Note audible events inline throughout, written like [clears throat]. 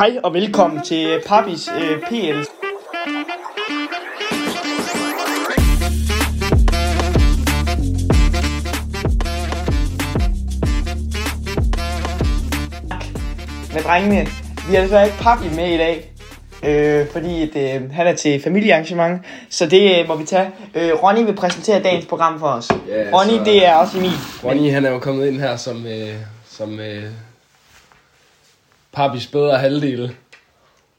Hej og velkommen til Papis øh, PL. Med drengene. Vi har desværre ikke Papi med i dag, øh, fordi at, øh, han er til familiearrangement, så det øh, må vi tage. Øh, Ronny vil præsentere dagens program for os. Ja, Ronny, så- det er også Emil. Ronny, han er jo kommet ind her som, øh, som øh, Papis bedre halvdel.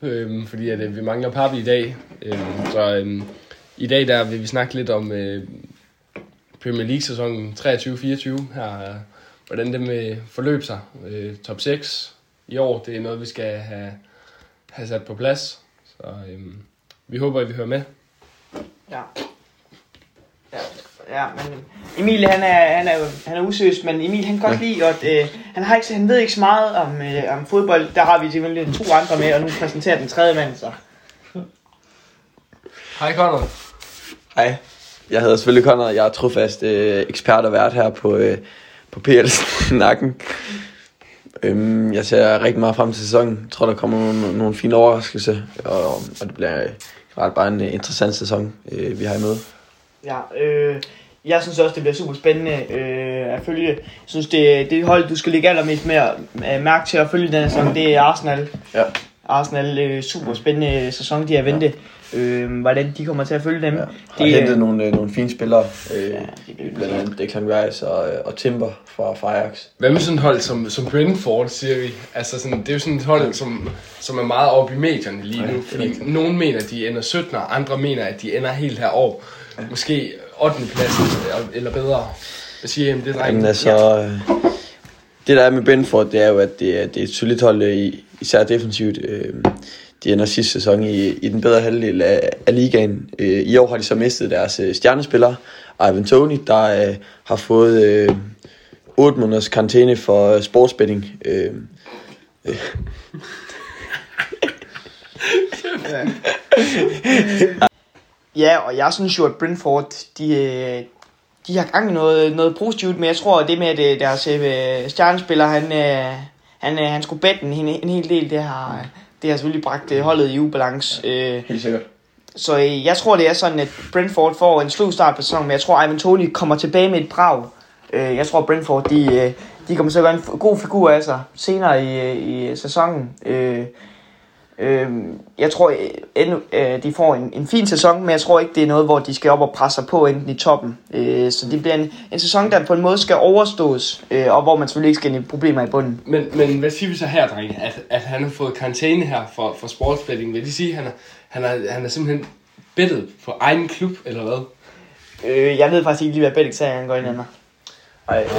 Øhm, fordi at, øh, vi mangler Papi i dag. Øhm, så øhm, i dag der vil vi snakke lidt om øh, Premier League-sæsonen 23-24 her. Hvordan det med øh, forløb sig. Øh, top 6 i år, det er noget, vi skal have, have sat på plads. Så øhm, vi håber, at vi hører med. Ja. Ja, ja men Emil han er, han er, jo- han er usøs, men Emil han kan godt lide, at øh, han, har ikke, han ved ikke så meget om, øh, om fodbold. Der har vi selvfølgelig to andre med, og nu præsenterer den tredje mand så. Hej Conor. Hej, jeg hedder selvfølgelig Conrad. Jeg er trofast øh, ekspert og vært her på, øh, på PL's [laughs] nakken. Øhm, jeg ser rigtig meget frem til sæsonen. Jeg tror, der kommer nogle, nogle fine overraskelser, og, og det bliver øh, ret bare en øh, interessant sæson, øh, vi har i møde. Ja, øh, jeg synes også, det bliver super spændende øh, at følge. Jeg synes, det, det hold, du skal lægge allermest mere øh, mærke til at følge den sæson, det er Arsenal. Ja. Arsenal, øh, super spændende sæson, de har ventet. Øh, hvordan de kommer til at følge dem. Ja. Har Det, det, øh, hentet nogle, øh, nogle fine spillere, øh, Ja, det blandt andet Declan Rice og, øh, og Timber fra, fra Ajax. Hvad med sådan et hold som, som Brentford, siger vi? Altså sådan, det er jo sådan et hold, som, som er meget oppe i medierne lige nu. Ja, fordi nogen mener, at de ender 17, og andre mener, at de ender helt herover. Måske 8. pladsen eller bedre. Hvad siger om det, drenge? Jamen altså, øh, det der er med Brentford, det er jo, at det er, det er et solidt hold, øh, i- især defensivt. Øh, De ender sidste sæson i, i den bedre halvdel af, af ligaen. I år har de så mistet deres stjernespiller, Ivan Tony, der øh, har fået øh, 8 måneders karantæne for sportsbetting. Øh, øh, [laughs] Ja, [laughs] og jeg synes jo, at Brentford, de, øh, de har gang i noget, noget positivt, men jeg tror, at det med, at øh, deres øh, stjernespiller, han, han, han skulle bette en, en hel del, det har, det har selvfølgelig bragt holdet i ubalance. Øh, helt sikkert. så jeg tror, det er sådan, at Brentford får en slug start på sæsonen, men jeg tror, at Ivan Toni kommer tilbage med et brag. Jeg tror, Brentford, de, de kommer til at gøre en god figur af sig senere i, i sæsonen. Øh, jeg tror, øh, endnu, øh, de får en, en fin sæson, men jeg tror ikke, det er noget, hvor de skal op og presse sig på enten i toppen. Øh, så det bliver en, en sæson, der på en måde skal overstås, øh, og hvor man selvfølgelig ikke skal i problemer i bunden. Men, men hvad siger vi så her, drenge? At, at han har fået karantæne her for, for sportsbetting. Vil det sige, at han er, han er, han er simpelthen bettet på egen klub, eller hvad? Øh, jeg ved faktisk ikke lige, hvad han går ind under. Ej, øh,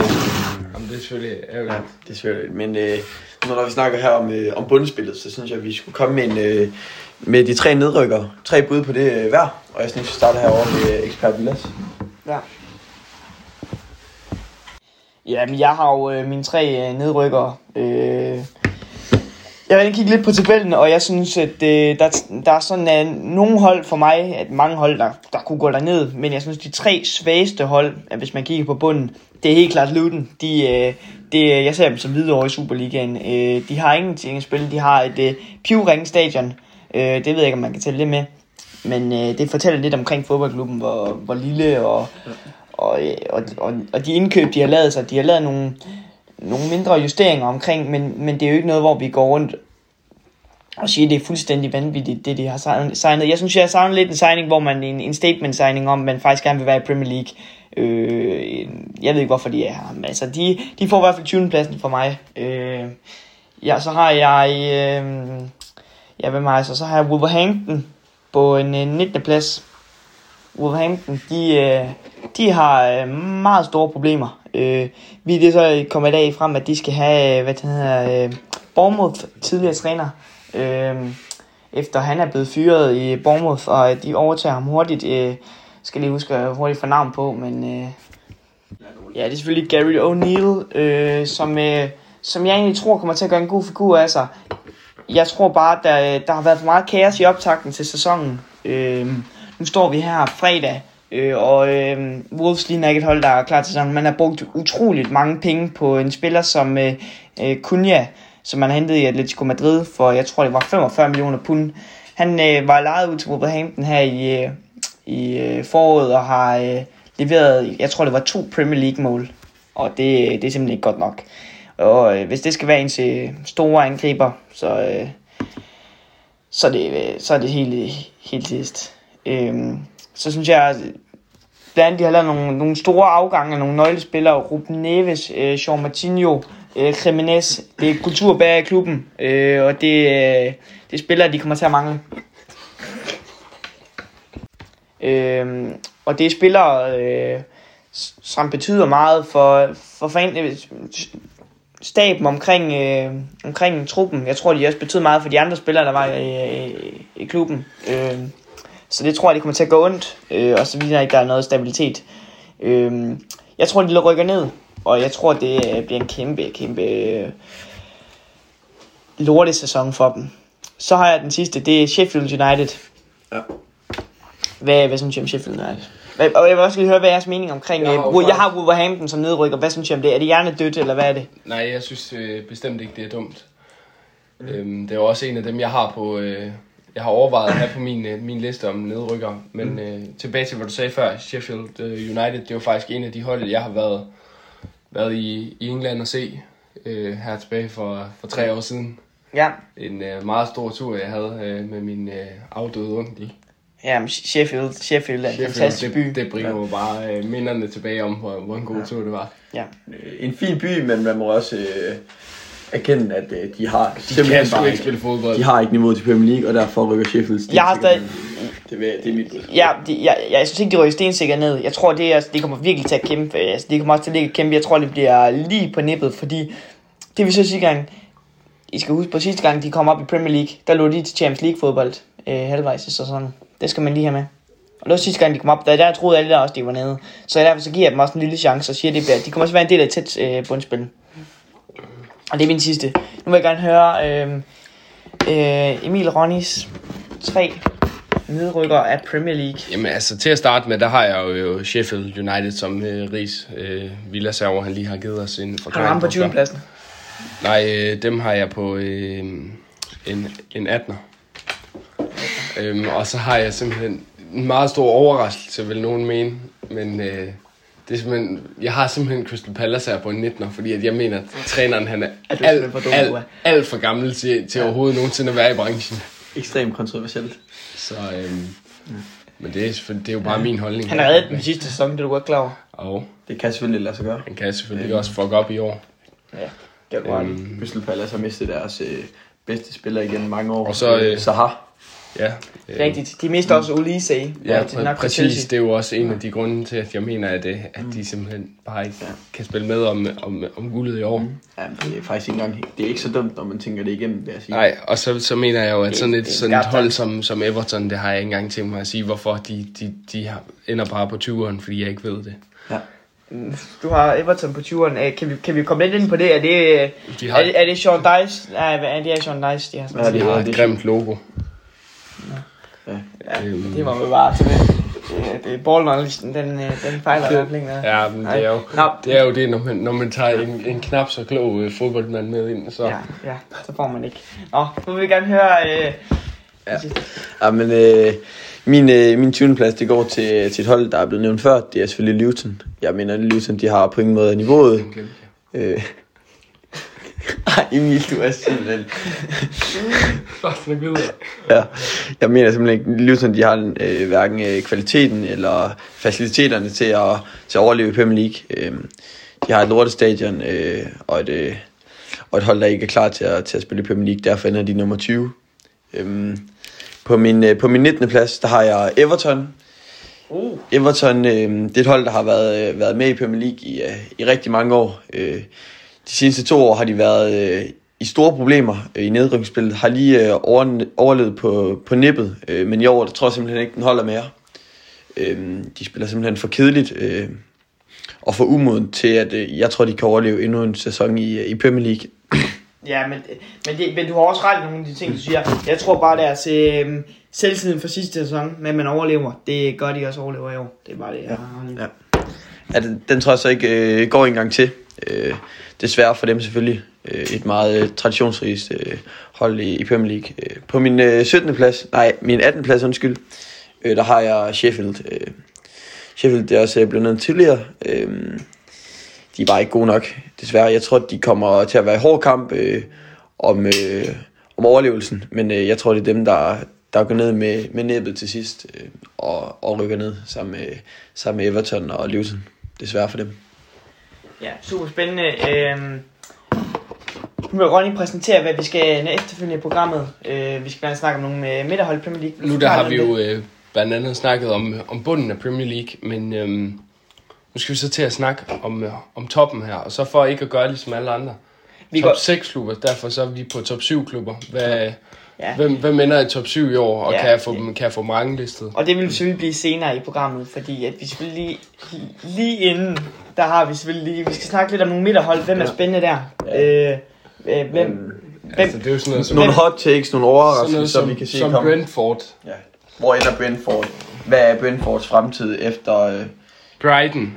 Jamen, det er selvfølgelig ærgerligt. Ja, det er selvfølgelig. Men øh, nu når vi snakker her om, øh, om bundspillet, så synes jeg, at vi skulle komme med, en, øh, med de tre nedrykker. Tre bud på det øh, hver. Og jeg synes, vi starter herovre med øh, ekspert Villas. Ja. Jamen, jeg har jo øh, mine tre øh, nedrykkere. Øh, jeg vil kigge lidt på tabellen, og jeg synes, at øh, der, der er sådan øh, nogle hold for mig, at mange hold, der, der kunne gå derned, men jeg synes, de tre svageste hold, at hvis man kigger på bunden, det er helt klart Luton. De, øh, det, jeg ser dem som videre i Superligaen. Øh, de har ingenting at spille. De har et øh, pivringe stadion. Øh, det ved jeg ikke, om man kan tælle det med. Men øh, det fortæller lidt omkring fodboldklubben, hvor, hvor lille og, og, øh, og, og, og de indkøb, de har lavet sig, de har lavet nogle, nogle mindre justeringer omkring, men, men det er jo ikke noget, hvor vi går rundt og siger, at det er fuldstændig vanvittigt, det de har signet. Jeg synes, jeg har savnet lidt en signing, hvor man en, en statement signing om, man faktisk gerne vil være i Premier League. Øh, jeg ved ikke, hvorfor de er her, men altså, de, de får i hvert fald 20. pladsen for mig. Øh, ja, så har jeg, øh, ja, hvem har jeg så? Så har jeg Wolverhampton på en øh, 19. plads. Wolverhampton, de, øh, de har øh, meget store problemer. Øh, vi det er så øh, kommet i dag frem, at de skal have, øh, hvad det hedder, øh, Bournemouth, tidligere træner, øh, efter han er blevet fyret i Bournemouth, og de overtager ham hurtigt. Øh, skal lige huske hurtigt få navn på, men øh, ja, det er selvfølgelig Gary O'Neill, øh, som, øh, som jeg egentlig tror kommer til at gøre en god figur af sig. Jeg tror bare, at der, øh, der har været for meget kaos i optakten til sæsonen. Øh, nu står vi her fredag, øh, og øh, Wolves ligner ikke et hold, der er klar til sådan. Man har brugt utroligt mange penge på en spiller som øh, øh, Kunja, som man hentede i Atletico Madrid for, jeg tror det var 45 millioner pund. Han øh, var lejet ud til Wolverhampton her i, øh, i øh, foråret og har øh, leveret, jeg tror det var to Premier League mål. Og det, øh, det er simpelthen ikke godt nok. Og øh, hvis det skal være en til store angriber, så, øh, så, er det, øh, så er det helt, helt sidst. Øh, så synes jeg, blandt andet de har lavet nogle, nogle store afgange af nogle nøglespillere. Ruben Neves, øh, Jean Martinho, øh, Jimenez. Det er kultur bag klubben, øh, og det, øh, det er spillere, de kommer til at mangle. Øh, og det er spillere, øh, som betyder meget for, for fan, øh, staben omkring, øh, omkring truppen. Jeg tror, de også betyder meget for de andre spillere, der var i, i, i klubben. Øh, så det tror jeg, det kommer til at gå ondt, øh, og så viser ikke, der er noget stabilitet. Øh, jeg tror, de rykker ned, og jeg tror, det øh, bliver en kæmpe, kæmpe øh, lortesæson for dem. Så har jeg den sidste, det er Sheffield United. Ja. Hvad, hvad synes I om Sheffield United? Og jeg vil også lige høre, hvad er jeres mening omkring... Jeg Jeg har jo jeg har Wolverhampton som nedrykker. Hvad synes I om det? Er det hjernedødt, eller hvad er det? Nej, jeg synes øh, bestemt ikke, det er dumt. Mm. Øhm, det er også en af dem, jeg har på... Øh, jeg har overvejet at have på min, øh, min liste om nedrykker. Men mm. øh, tilbage til, hvad du sagde før, Sheffield øh, United, det er jo faktisk en af de hold, jeg har været, været i, i England og se øh, her tilbage for, for tre år siden. Ja, En øh, meget stor tur, jeg havde øh, med min øh, afdøde onkel. ja men Sheffield, Sheffield er en Sheffield, fantastisk by. det, det bringer jo bare øh, minderne tilbage om, hvor, hvor en god tur det var. Ja. En fin by, men man må også øh, erkende, at øh, de har De simpelthen kan bare ikke spille fodbold. de har ikke niveau til Premier League, og derfor rykker Sheffield Jeg har stadig- Det, vil, det er mit bud. Ja, de, jeg, jeg synes ikke, de rykker stensikkert ned. Jeg tror, det, er, de kommer virkelig til at kæmpe. Altså, de kommer også til at ligge og kæmpe. Jeg tror, det bliver lige på nippet, fordi det vil så sige gang, I skal huske på sidste gang, de kom op i Premier League, der lå de til Champions League fodbold øh, halvvejs i sæsonen. Det skal man lige have med. Og det var sidste gang, de kom op, der, der troede alle der også, de var nede. Så derfor så giver jeg dem også en lille chance og siger, at det bliver, de kommer også være en del af et tæt øh, bundspil. Og det er min sidste. Nu vil jeg gerne høre øh, øh, Emil Ronnis tre nedrykker af Premier League. Jamen altså, til at starte med, der har jeg jo Sheffield United som øh, Ries øh, Villaserver, han lige har givet os en Har du forklaring ham på før. 20. pladsen? Nej, øh, dem har jeg på øh, en, en 18'er. Øhm, og så har jeg simpelthen en meget stor overraskelse, vil nogen mene. Men øh, det er simpelthen, jeg har simpelthen Crystal Palace her på en 19'er, fordi at jeg mener, at træneren han er, Er alt, for dum, alt, alt for gammel til, til overhovedet nogensinde at være i branchen. Ekstremt kontroversielt. Så, øhm, men det er, det er jo bare min holdning. Han har reddet den sidste sæson, det er du godt klar over. Og Det kan selvfølgelig lade sig gøre. han kan selvfølgelig også fuck op i år. Ja, det er godt. Øhm, Øhm, Crystal Palace har mistet deres øh, bedste spiller igen mange år. Og så, øh, Saha. Ja, øh, Rigtigt. De mister også Olise. Ja, til præcis. Chelsea. Det er jo også en af de grunde til, at jeg mener, at, det, at de simpelthen bare ikke kan spille med om, om, om guldet i år. Ja, det er faktisk ikke engang, det er ikke så dumt, når man tænker det igennem, vil jeg sige. Nej, og så, så mener jeg jo, at sådan et, sådan et hold som, som Everton, det har jeg ikke engang tænkt mig at sige, hvorfor de, de, de har, ender bare på 20'eren, fordi jeg ikke ved det. Ja. Du har Everton på 20'eren. Øh, Kan vi, kan vi komme lidt ind på det? Er det, De har, er det, er det Sean Dice? Nej, hvad er det er Sean Dice, de har sådan Ja, de det har et det- grimt logo. Ja. Ja, Øhm. det må man bare tage med. Det, det er ball knowledge, den, øh, den fejler i hvert fald ikke noget. Ja, men det er jo, det er jo det, når man, når man tager en, en knap så klog øh, fodboldmand med ind. Så. Ja, ja, så får man ikke. Nå, nu vil vi gerne høre... Øh, Ja. Ja, men øh, min, øh, min 20. plads, det går til, til et hold, der er blevet nævnt før. Det er selvfølgelig Luton. Jeg mener, Luton, de har på ingen måde niveauet. Den glemte jeg. Øh. Ej, Emil, du er simpelthen... Bare snak videre. Ja, jeg mener simpelthen ikke, Luton, de har øh, hverken øh, kvaliteten eller faciliteterne til at, til at overleve i Premier League. Øh, de har et lortestadion øh, og, et, øh, og et hold, der ikke er klar til at, til at spille i Premier League. Derfor ender de nummer 20. Øh, på, min, øh, på min 19. plads, der har jeg Everton. uh, Everton, øh, det er et hold, der har været, øh, været med i Premier League i, øh, i rigtig mange år. Øh, de seneste to år har de været øh, i store problemer øh, i nedrykningsspillet. Har lige øh, over, overlevet på, på nippet, øh, men i år der tror jeg simpelthen ikke, den holder mere. Øh, de spiller simpelthen for kedeligt øh, og for umoden til, at øh, jeg tror, de kan overleve endnu en sæson i, øh, i Premier League. [clears throat] ja, men, men, det, men du har også ret i nogle af de ting, du siger. Jeg tror bare, deres øh, selvtiden for sidste sæson, at man overlever, det gør de også overlever i år. Det er bare det, jeg har. Ja at den, tror jeg så ikke øh, går en gang til. Øh, desværre for dem selvfølgelig. Øh, et meget øh, traditionsrigt øh, hold i, i Premier League. Øh, på min øh, 17. plads, nej, min 18. plads, undskyld, øh, der har jeg Sheffield. Øh, Sheffield, det er også øh, blevet nævnt tidligere. Øh, de er bare ikke gode nok, desværre. Jeg tror, de kommer til at være i hård kamp øh, om, øh, om overlevelsen, men øh, jeg tror, det er dem, der, der går ned med, med næbbet til sidst øh, og, og rykker ned sammen med, sammen med Everton og Luton. Desværre for dem. Ja, super spændende. Øhm, nu vil Ronny præsentere, hvad vi skal efterfølgende i programmet. Øh, vi skal gerne snakke om nogle øh, midterhold i Premier League. Nu der har vi jo øh, blandt andet snakket om, om bunden af Premier League, men øhm, nu skal vi så til at snakke om, øh, om toppen her, og så for ikke at gøre ligesom alle andre. Vi top går- 6 klubber, derfor så er vi på top 7 klubber. Hvad, Ja. Hvem, hvem ender i top 7 i år, og Ja. kan, jeg få, dem- kan jeg få mange listet? Og det vil selvfølgelig blive senere i programmet, fordi at vi selvfølgelig lige, lige inden, der har vi selvfølgelig lige, vi skal snakke lidt om nogle midterhold. Hvem er spændende der? Øh, øh, hvem, hvem, Altså, det er jo sådan noget som, Nogle hot takes, nogle overraskelser, som, som, vi kan se som komme. Brentford, Ja. Hvor ender Brentford? Hvad er Brentfords fremtid efter øh, Brighton,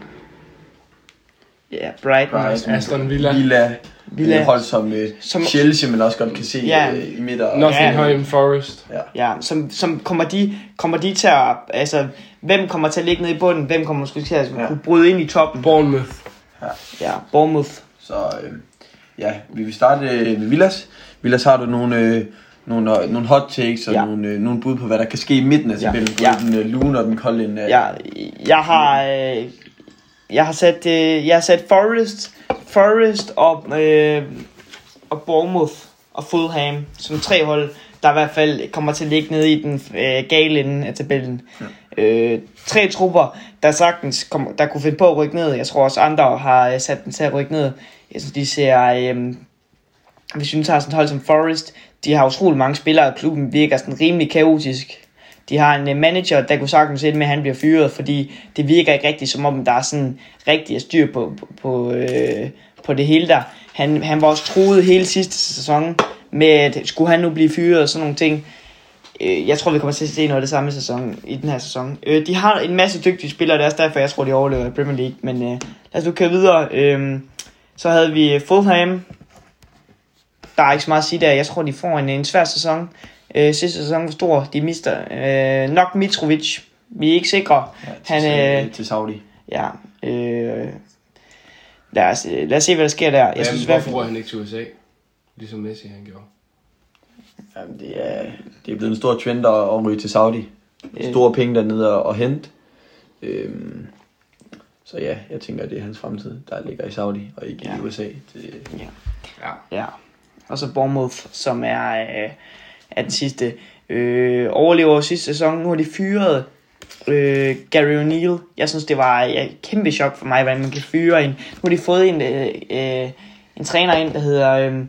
ja, Brighton. Brighton, Aston Villa, Villa, Villa. Villa. hold som, øh, Som- Chelsea, man også godt kan se Ja. ja. øh, i midter. Nottingham Forest. Ja, som, som kommer, de, kommer de til at, altså, hvem kommer til at ligge nede i bunden, hvem kommer måske til at Ja. kunne bryde ind i toppen? Bournemouth. Ja, Bournemouth. Så øh, ja, vi vil starte øh, ved Villas. Villas har du nogle, øh, nogle, øh, nogle hot takes og Ja. ja. nogle, øh, nogle bud på, hvad der kan ske i midten af Ja. tabellen. Ja. Ja. Den øh, lune og den kolde ende. Jeg, jeg har, øh, jeg har sat, øh, jeg har sat Forest, Forest og, øh, og Bournemouth og Fulham som tre hold, der i hvert fald kommer til at ligge nede i den øh, gale ende af tabellen. Ja. Øh, tre trupper, der sagtens kom, der kunne finde på at rykke ned. Jeg tror også andre har øh, sat den til at rykke ned. Jeg synes, de ser... Øh, hvis vi nu tager sådan et hold som Forest, de har utrolig mange spillere, og klubben virker sådan rimelig kaotisk. De har en øh, manager, der kunne sagtens ende med, at han bliver fyret, fordi det virker ikke rigtigt, som om der er sådan rigtig styr på, på, på, øh, på det hele der. Han, han var også truet hele sidste sæson med, at skulle han nu blive fyret og sådan nogle ting. Øh, jeg tror, vi kommer til at se noget af det samme sæson, i den her sæson. Øh, de har en masse dygtige spillere, det er også derfor, jeg tror, de overlever i Premier League. Men øh, lad os nu køre videre. Øh, så havde vi øh, Fulham. Der er ikke så meget at sige der. Jeg tror, de får en, en svær sæson. Øh, sidste sæson var stor. De mister øh, nok Mitrovic. Vi er ikke sikre. Ja, til, Han, øh, til Saudi. Ja. Øh, lad, os, lad os se, hvad der sker der. Jeg Jeg synes i synes, hvert hvorfor fald... bruger han ikke til USA? Ligesom Messi han gjorde. Jamen, det, er, det er blevet en stor trend at, at ryge til Saudi. Øh. Store penge dernede og, og hente. Øhm, så ja, jeg tænker, det er hans fremtid, der ligger i Saudi og ikke Ja. i USA. Det, Ja. Ja. Og så Bournemouth, som er, øh, af den sidste. Øh, overlever sidste sæson. Nu har de fyret øh, Gary O'Neill. Jeg synes, det var ja, et kæmpe chok for mig, hvordan man kan fyre en. Nu har de fået en, øh, øh, en træner ind, der hedder øhm,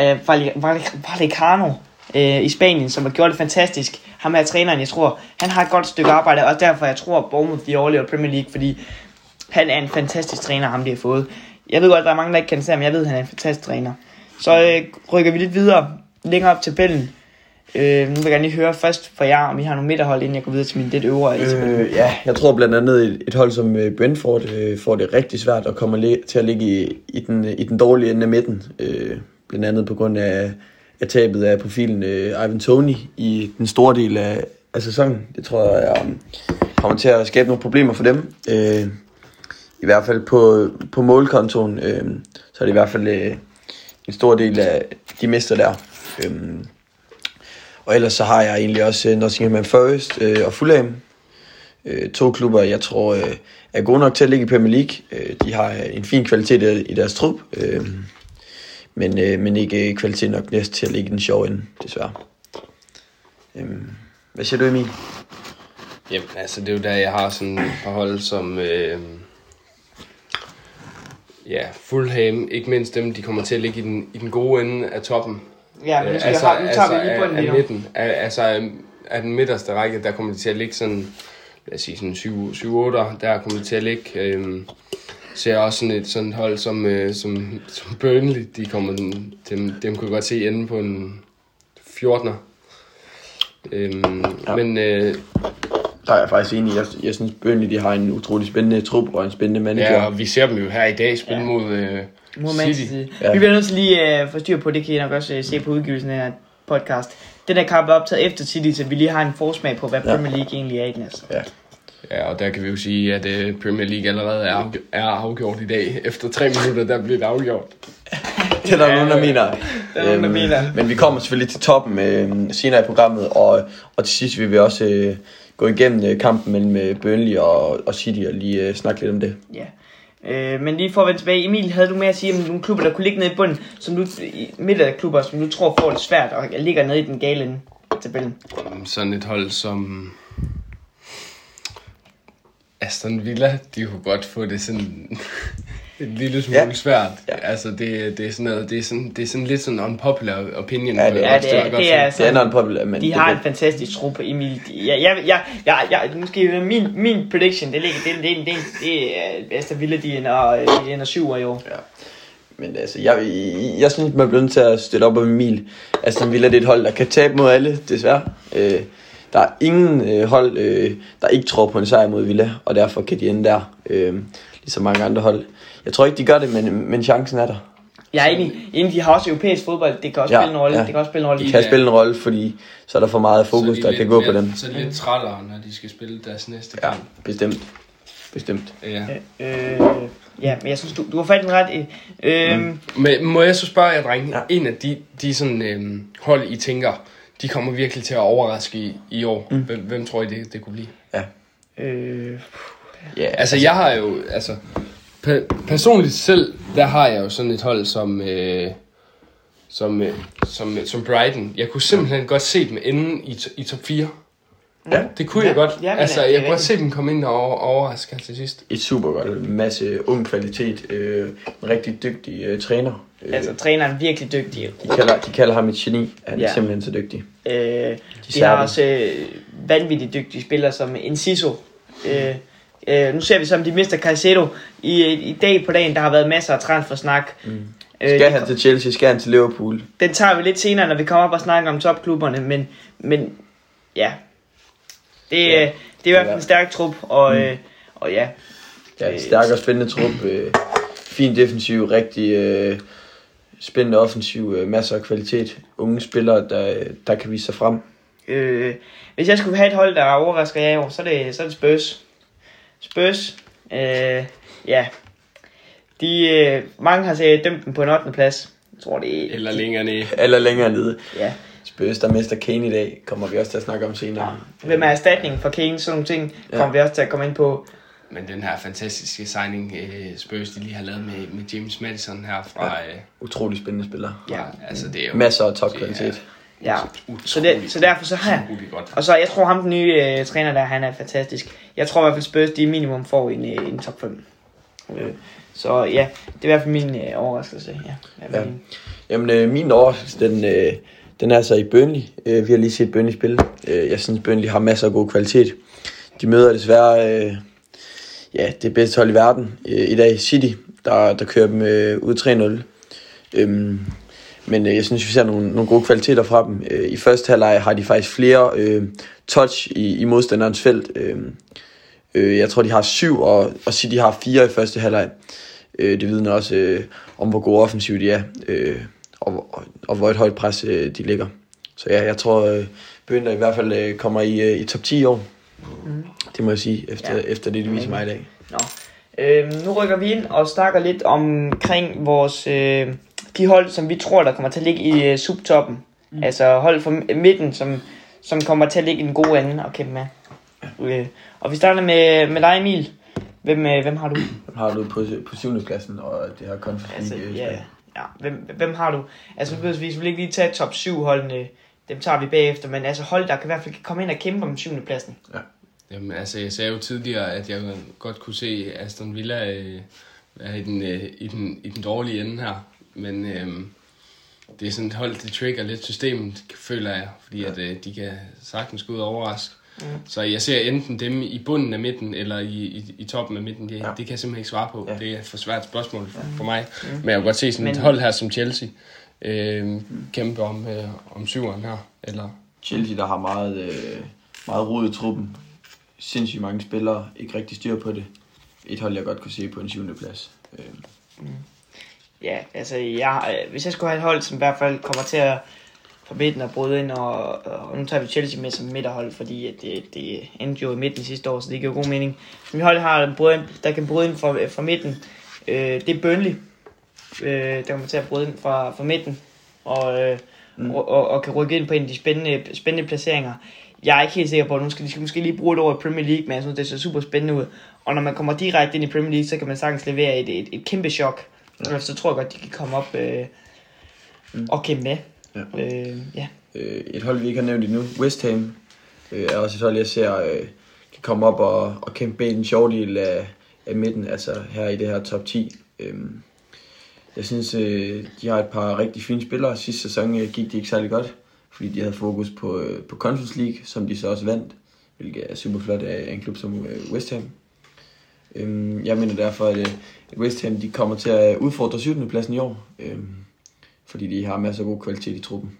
øh, Vallecano øh, i Spanien, som har gjort det fantastisk. Ham er træneren, jeg tror, han har et godt stykke arbejde, og derfor jeg tror, at Bournemouth de overlever Premier League, fordi han er en fantastisk træner, ham de har fået. Jeg ved godt, der er mange, der ikke kan se ham, men jeg ved, at han er en fantastisk træner. Så øh, rykker vi lidt videre, længere op tabellen. Øh, nu vil jeg gerne lige høre først fra jer, om I har nogle midterhold, inden jeg går videre til min lidt øvre. Øh, ja, jeg tror blandt andet et, et hold som øh, Brentford øh, får det rigtig svært og kommer til at ligge i, i, den, i den dårlige ende af midten. Øh, blandt andet på grund af, af tabet af profilen øh, Ivan Tony i den store del af, af sæsonen. Det tror jeg um, kommer til at skabe nogle problemer for dem. Øh, I hvert fald på, på målkontoen, øh, så er det i hvert fald øh, en stor del af de mister der. Øh, og ellers så har jeg egentlig også øh, Nottingham Forest øh, og Fulham. Øh, to klubber, jeg tror øh, er gode nok til at ligge i Premier League. Øh, de har en fin kvalitet i, deres trup, men, men ikke kvalitet nok næst til at ligge i den sjove ende, desværre. Øh, hvad siger du, Emil? Jamen, altså, det er jo der, jeg har sådan et par hold som... Øh, ja, Fulham, ikke mindst dem, de kommer til at ligge i den, i den gode ende af toppen ja, men nu, skal altså, nu tager vi lige af- på den af nu. midten, af, altså af, af den midterste række, der kommer de til at ligge sådan, lad os sige sådan 7-8, der kommer de til at ligge. Øh, ser også sådan et sådan et hold som, øh, som, som Burnley, de kommer, dem, dem kunne jeg godt se ende på en 14'er. Øhm, ja. Men øh, Der er jeg faktisk enig. Jeg, jeg synes, Burnley de har en utrolig spændende trup og en spændende manager. Ja, og vi ser dem jo her i dag spille Ja. mod øh, Mod. Manchester City. Ja. Ja. Vi bliver nødt til lige at få styr på, det kan I nok også øh, se på udgivelsen af podcast. Den her kamp er optaget efter City, så vi lige har en forsmag på, hvad Ja. Premier League egentlig er i den. Altså. Ja. Ja, og der kan vi jo sige, at øh, Premier League allerede er, er afgjort i dag. Efter tre minutter, der bliver det afgjort. Det er der nogen, der mener. Der er nogen, der mener. Men vi kommer selvfølgelig til toppen øh, senere i programmet, og, og til sidst vil vi også øh, gå igennem øh, kampen mellem øh, Burnley og, og City og lige øh, snakke lidt om det. Ja. Øh, men lige for at vende tilbage, Emil, havde du med at sige om nogle klubber, der kunne ligge nede i bunden, som du, i midt af klubber, som du tror får det svært og ligger nede i den gale ende af tabellen? Øhm, sådan et hold som Aston Villa, de kunne godt få det sådan en lille smule Ja. ja. svært. Ja. Ja. Altså det, det er sådan noget, det er sådan, det er sådan lidt sådan unpopular opinion. Ja, det er- Ja, det er, godt det er Det er altså, en popular, men de det har er en fantastisk trup, Emil. De- Jeg, jeg, jeg, jeg, jeg, måske min, min prediction, det ligger, det, det, det, det er Aston Villa, de ender, øh, de ender syv i år. Men altså, jeg, jeg, jeg synes, man bliver nødt til at støtte op om Emil. Aston Villa det er et hold, der kan tabe mod alle, desværre. Øh, der er ingen øh, hold, øh, der ikke tror på en sejr mod Villa, og derfor kan de ende der, øh, ligesom mange andre hold. Jeg tror ikke, de gør det, men, men chancen er der. Jeg er enig, enig, de har også europæisk fodbold, det kan også Ja, spille en rolle, ja. det kan også spille en rolle. De kan Ja. spille en rolle, fordi så er der for meget fokus, Så de der lidt kan gå på dem. Så er de lidt trættere, når de skal spille deres næste Ja, kamp. bestemt. Bestemt. Ja. Øh, ja, men jeg synes, du, du har fat i den ret. Øh, mm. Men må jeg så spørge jer, drenge? Ja. Ja. En af de, de sådan, øhm, hold, I tænker, de kommer virkelig til at overraske i, i år. Mm. Hvem, hvem tror I, det, det kunne blive? Ja. øh, Ja, Altså, jeg har jo, altså, pe- personligt selv, der har jeg jo sådan et hold som, øh, som, øh, som, som Brighton. Jeg kunne simpelthen godt se dem ende i, to- i top 4. Ja. Det kunne Ja, jeg godt. ja, men altså, er jeg kunne godt se dem komme ind og over, overraske her til sidst. et super godt, en masse ung kvalitet, øh, en rigtig dygtig øh, træner. Øh, altså, træneren er virkelig dygtig. de, kalder, de kalder ham et geni, han er Ja. simpelthen så dygtig. Øh, de ser har også øh, vanvittigt dygtige spillere som Enciso. Øh, øh, nu ser vi som de mister Caicedo. I, I dag på dagen, der har været masser af transfersnak. Mm. Øh, Skal han til Chelsea, skal han til Liverpool. den tager vi lidt senere, når vi kommer op og snakker om topklubberne, men, men ja, det, Ja. ja. det er i hvert fald en stærk trup, og, mm. øh, og ja, Ja, Øh, en stærk og spændende trup. [clears throat] Øh, fin defensiv, rigtig øh, spændende offensiv, øh, masser af kvalitet. Unge spillere, der, der kan vise sig frem. øh, hvis jeg skulle have et hold, der overrasker jer i år, så er det, så er det Spurs. Spurs, øh, ja, de, øh, mange har set dømt dem på en 8. plads. Jeg tror, det er... Eller længere ned. Eller længere nede. Ja. Spurs, der mister Kane i dag, kommer vi også til at snakke om senere. Hvem er erstatningen for Kane? Sådan nogle ting Ja. kommer vi også til at komme ind på. Men den her fantastiske signing, øh, Spurs, de lige har lavet med, med James Madison her fra... Øh, Utrolig spændende spiller. Ja. altså, det er jo Masser af topkvalitet. Ja. utroligt, Så, det, så derfor så har jeg... godt. Og så, jeg tror ham, den nye øh, træner der, han er fantastisk. Jeg tror i hvert fald Spurs, de minimum får en, øh, en top 5. Øh, så ja, det er i hvert fald min øh, overraskelse. Ja. Ja. Ja. Jamen, øh, min overraskelse, den, øh, den er så i Burnley. Øh, vi har lige set Burnley spille. Øh, jeg synes, Burnley har masser af god kvalitet. De møder desværre øh, ja, det bedste hold i verden øh, i dag, City, der, der kører dem øh, ud 3-0. Øhm, men øh, jeg synes, vi ser nogle, nogle gode kvaliteter fra dem. Øh, I første halvleg har de faktisk flere øh, touch i, i modstanderens felt. Øh, øh, jeg tror, de har syv, og, og City har fire i første halvleg. Øh, det vidner også øh, om, hvor gode offensiv de er, øh, og, og, og hvor et højt pres øh, de ligger. Så ja, jeg tror, øh, Bønder i hvert fald øh, kommer i, øh, i top 10 i år. Mm. Det må jeg sige, efter, Ja. efter det, de viser mig i dag. Nå. Øhm, nu rykker vi ind og snakker lidt omkring vores, øh, de hold, som vi tror, der kommer til at ligge i øh, subtoppen. Mm. Altså hold fra midten, som, som kommer til at ligge i den gode ende og kæmpe med. Øh, og vi starter med, med dig, Emil. Hvem, øh, hvem har du? Hvem har du på, på syvende pladsen, og det her Conference Altså, ja, ja. Hvem, hvem har du? Altså, vi vi vil ikke lige tage top 7 holdene. Dem tager vi bagefter, men altså hold, der kan i hvert fald komme ind og kæmpe om syvende pladsen. Jamen, altså, jeg sagde jo tidligere, at jeg godt kunne se Aston Villa øh, være i den, øh, i, den, i den dårlige ende her. Men øh, det er sådan et hold, det trigger lidt systemet, føler jeg. Fordi at, øh, de kan sagtens gå ud og overraske. Mm. Så jeg ser enten dem i bunden af midten, eller i, i, i toppen af midten. Det, Ja. ja. det kan jeg simpelthen ikke svare på. Ja. Ja. Det er et for svært spørgsmål for, for mig. Mm. Men jeg kan godt se sådan Men- et hold her som Chelsea øh, kæmpe om, øh, om syveren her. Eller Chelsea, der har meget, øh, meget rod i truppen. sindssygt mange spillere, ikke rigtig styr på det. Et hold, jeg godt kunne se på en 7. plads. Øh, Ja, altså, jeg, øh, hvis jeg skulle have et hold, som i hvert fald kommer til at fra midten og bryde ind, og, og nu tager vi Chelsea med som midterhold, fordi at det, det endte jo i midten sidste år, så det giver jo god mening. Som hold har, ind, der kan bryde ind fra, fra midten, øh, det er Burnley, øh, der kommer til at bryde ind fra, fra midten, og, øh, Mm. mm. og, og, og kan rykke ind på en af de spændende, spændende placeringer. Jeg er ikke helt sikker på, at nu skal de skal måske lige bruge et år i Premier League, men jeg synes, det ser super spændende ud. Og når man kommer direkte ind i Premier League, så kan man sagtens levere et, et, et kæmpe chok. Ja. Så tror jeg godt, de kan komme op øh, Mm. og kæmpe med. Ja. Øh, ja. øh, et hold, vi ikke har nævnt endnu, West Ham, øh, er også et hold, jeg ser øh, kan komme op og, og kæmpe med i den sjove del af, af midten, altså her i det her top 10. Øh, jeg synes, øh, de har et par rigtig fine spillere. Sidste sæson øh, gik de ikke særlig godt, fordi de havde fokus på, øh, på Conference League, som de så også vandt, hvilket er super flot af en klub som øh, West Ham. Øhm, jeg mener derfor, at, øh, at West Ham de kommer til at udfordre 7. pladsen i år, øhm, fordi de har masser af god kvalitet i truppen,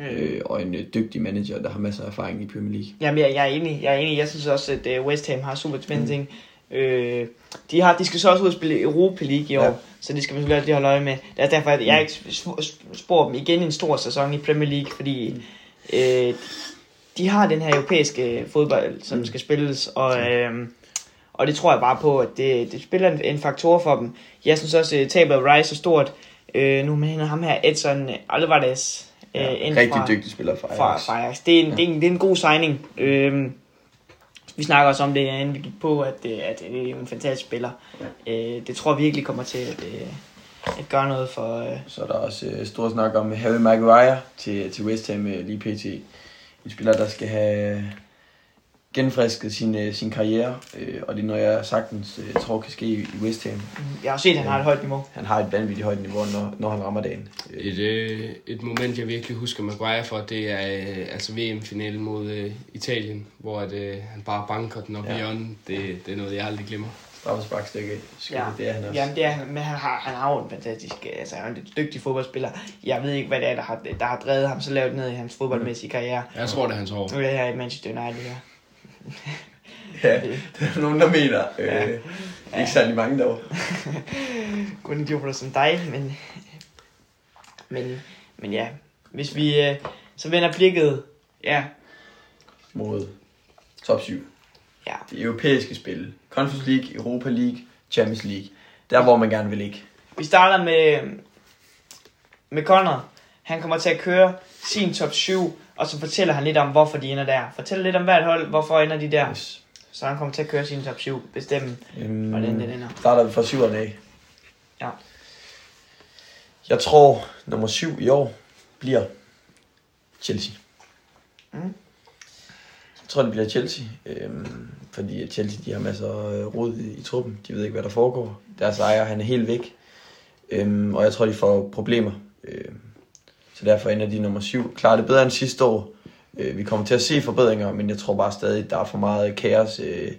øh, og en øh, dygtig manager, der har masser af erfaring i Premier League. Jamen, jeg, jeg er enig. Jeg er enig. Jeg synes også, at øh, West Ham har super spændende ting. Øh, de, har, de skal så også ud og spille Europa League i år, Ja. så det skal man selvfølgelig lige holde øje med. Det er derfor, at jeg ikke sp- spår dem igen en stor sæson i Premier League, fordi øh, de har den her europæiske fodbold, som Mm. skal spilles, og, øh, og det tror jeg bare på, at det, det spiller en, en faktor for dem. Jeg synes også, at tabet af Rice er stort. Øh, nu med ham her, Edson Alvarez. Øh, Ja, rigtig fra- dygtig spiller fra fra, Ajax. fra Ajax. Det er, en, Ja. det, er en, det er en god signing. Øhm, vi snakker også om det, inden vi gik på, at, det, at det er en fantastisk spiller. Øh, det tror jeg virkelig kommer til at, øh, at gøre noget for... Øh, Så er der også øh, stor snak om Harry Maguire til, til West Ham øh, lige pt. En spiller, der skal have genfrisket sin, øh, sin karriere, øh, og det er noget, jeg sagtens øh, tror kan ske i i West Ham. jeg har set, at han har et højt niveau. Han har et vanvittigt højt niveau, når, når han rammer dagen. Øh, Et, øh, et moment, jeg virkelig husker Maguire for, det er øh, altså VM-finalen mod øh, Italien, hvor at, øh, han bare banker den op Ja. ja. i ånden. Det, det er noget, jeg aldrig glemmer. Straffesparkstykke, Ja. det er han også. Jamen, det er, han, men han har, han har jo en fantastisk... øh, Altså, han er en dygtig fodboldspiller. Jeg ved ikke, hvad det er, der har, der har drevet ham så lavt ned i hans fodboldmæssige karriere. Jeg tror, det er hans år. Nu er det her i Manchester United her. Ja, der er nogen, der mener. Øh, Ja. Ikke særlig mange dog. [laughs] kun jubler som dig, men, men, men ja, hvis vi øh, så vender blikket, ja, Mod top 7. ja, De europæiske spil. Conference League, Europa League, Champions League. Der, hvor man gerne vil ligge. vi starter med, med Conor. Han kommer til at køre sin top 7, og så fortæller han lidt om, hvorfor de ender der. Fortæl lidt om hvert hold, hvorfor ender de der. Yes. Så han kommer til at køre sin top 7, bestemme, Øhm, hvordan den ender. starter vi fra syverne af. Ja. Jeg tror, nummer syv i år bliver Chelsea. Mm. Jeg tror, det bliver Chelsea, øhm, fordi Chelsea de har masser af øh, rod i, i truppen. De ved ikke, hvad der foregår. Deres ejer, han er helt væk. Øhm, og jeg tror, de får problemer. Øhm, så derfor ender de nummer syv. Klarer det bedre end sidste år. Øh, vi kommer til at se forbedringer, men jeg tror bare stadig, der er for meget kaos øh,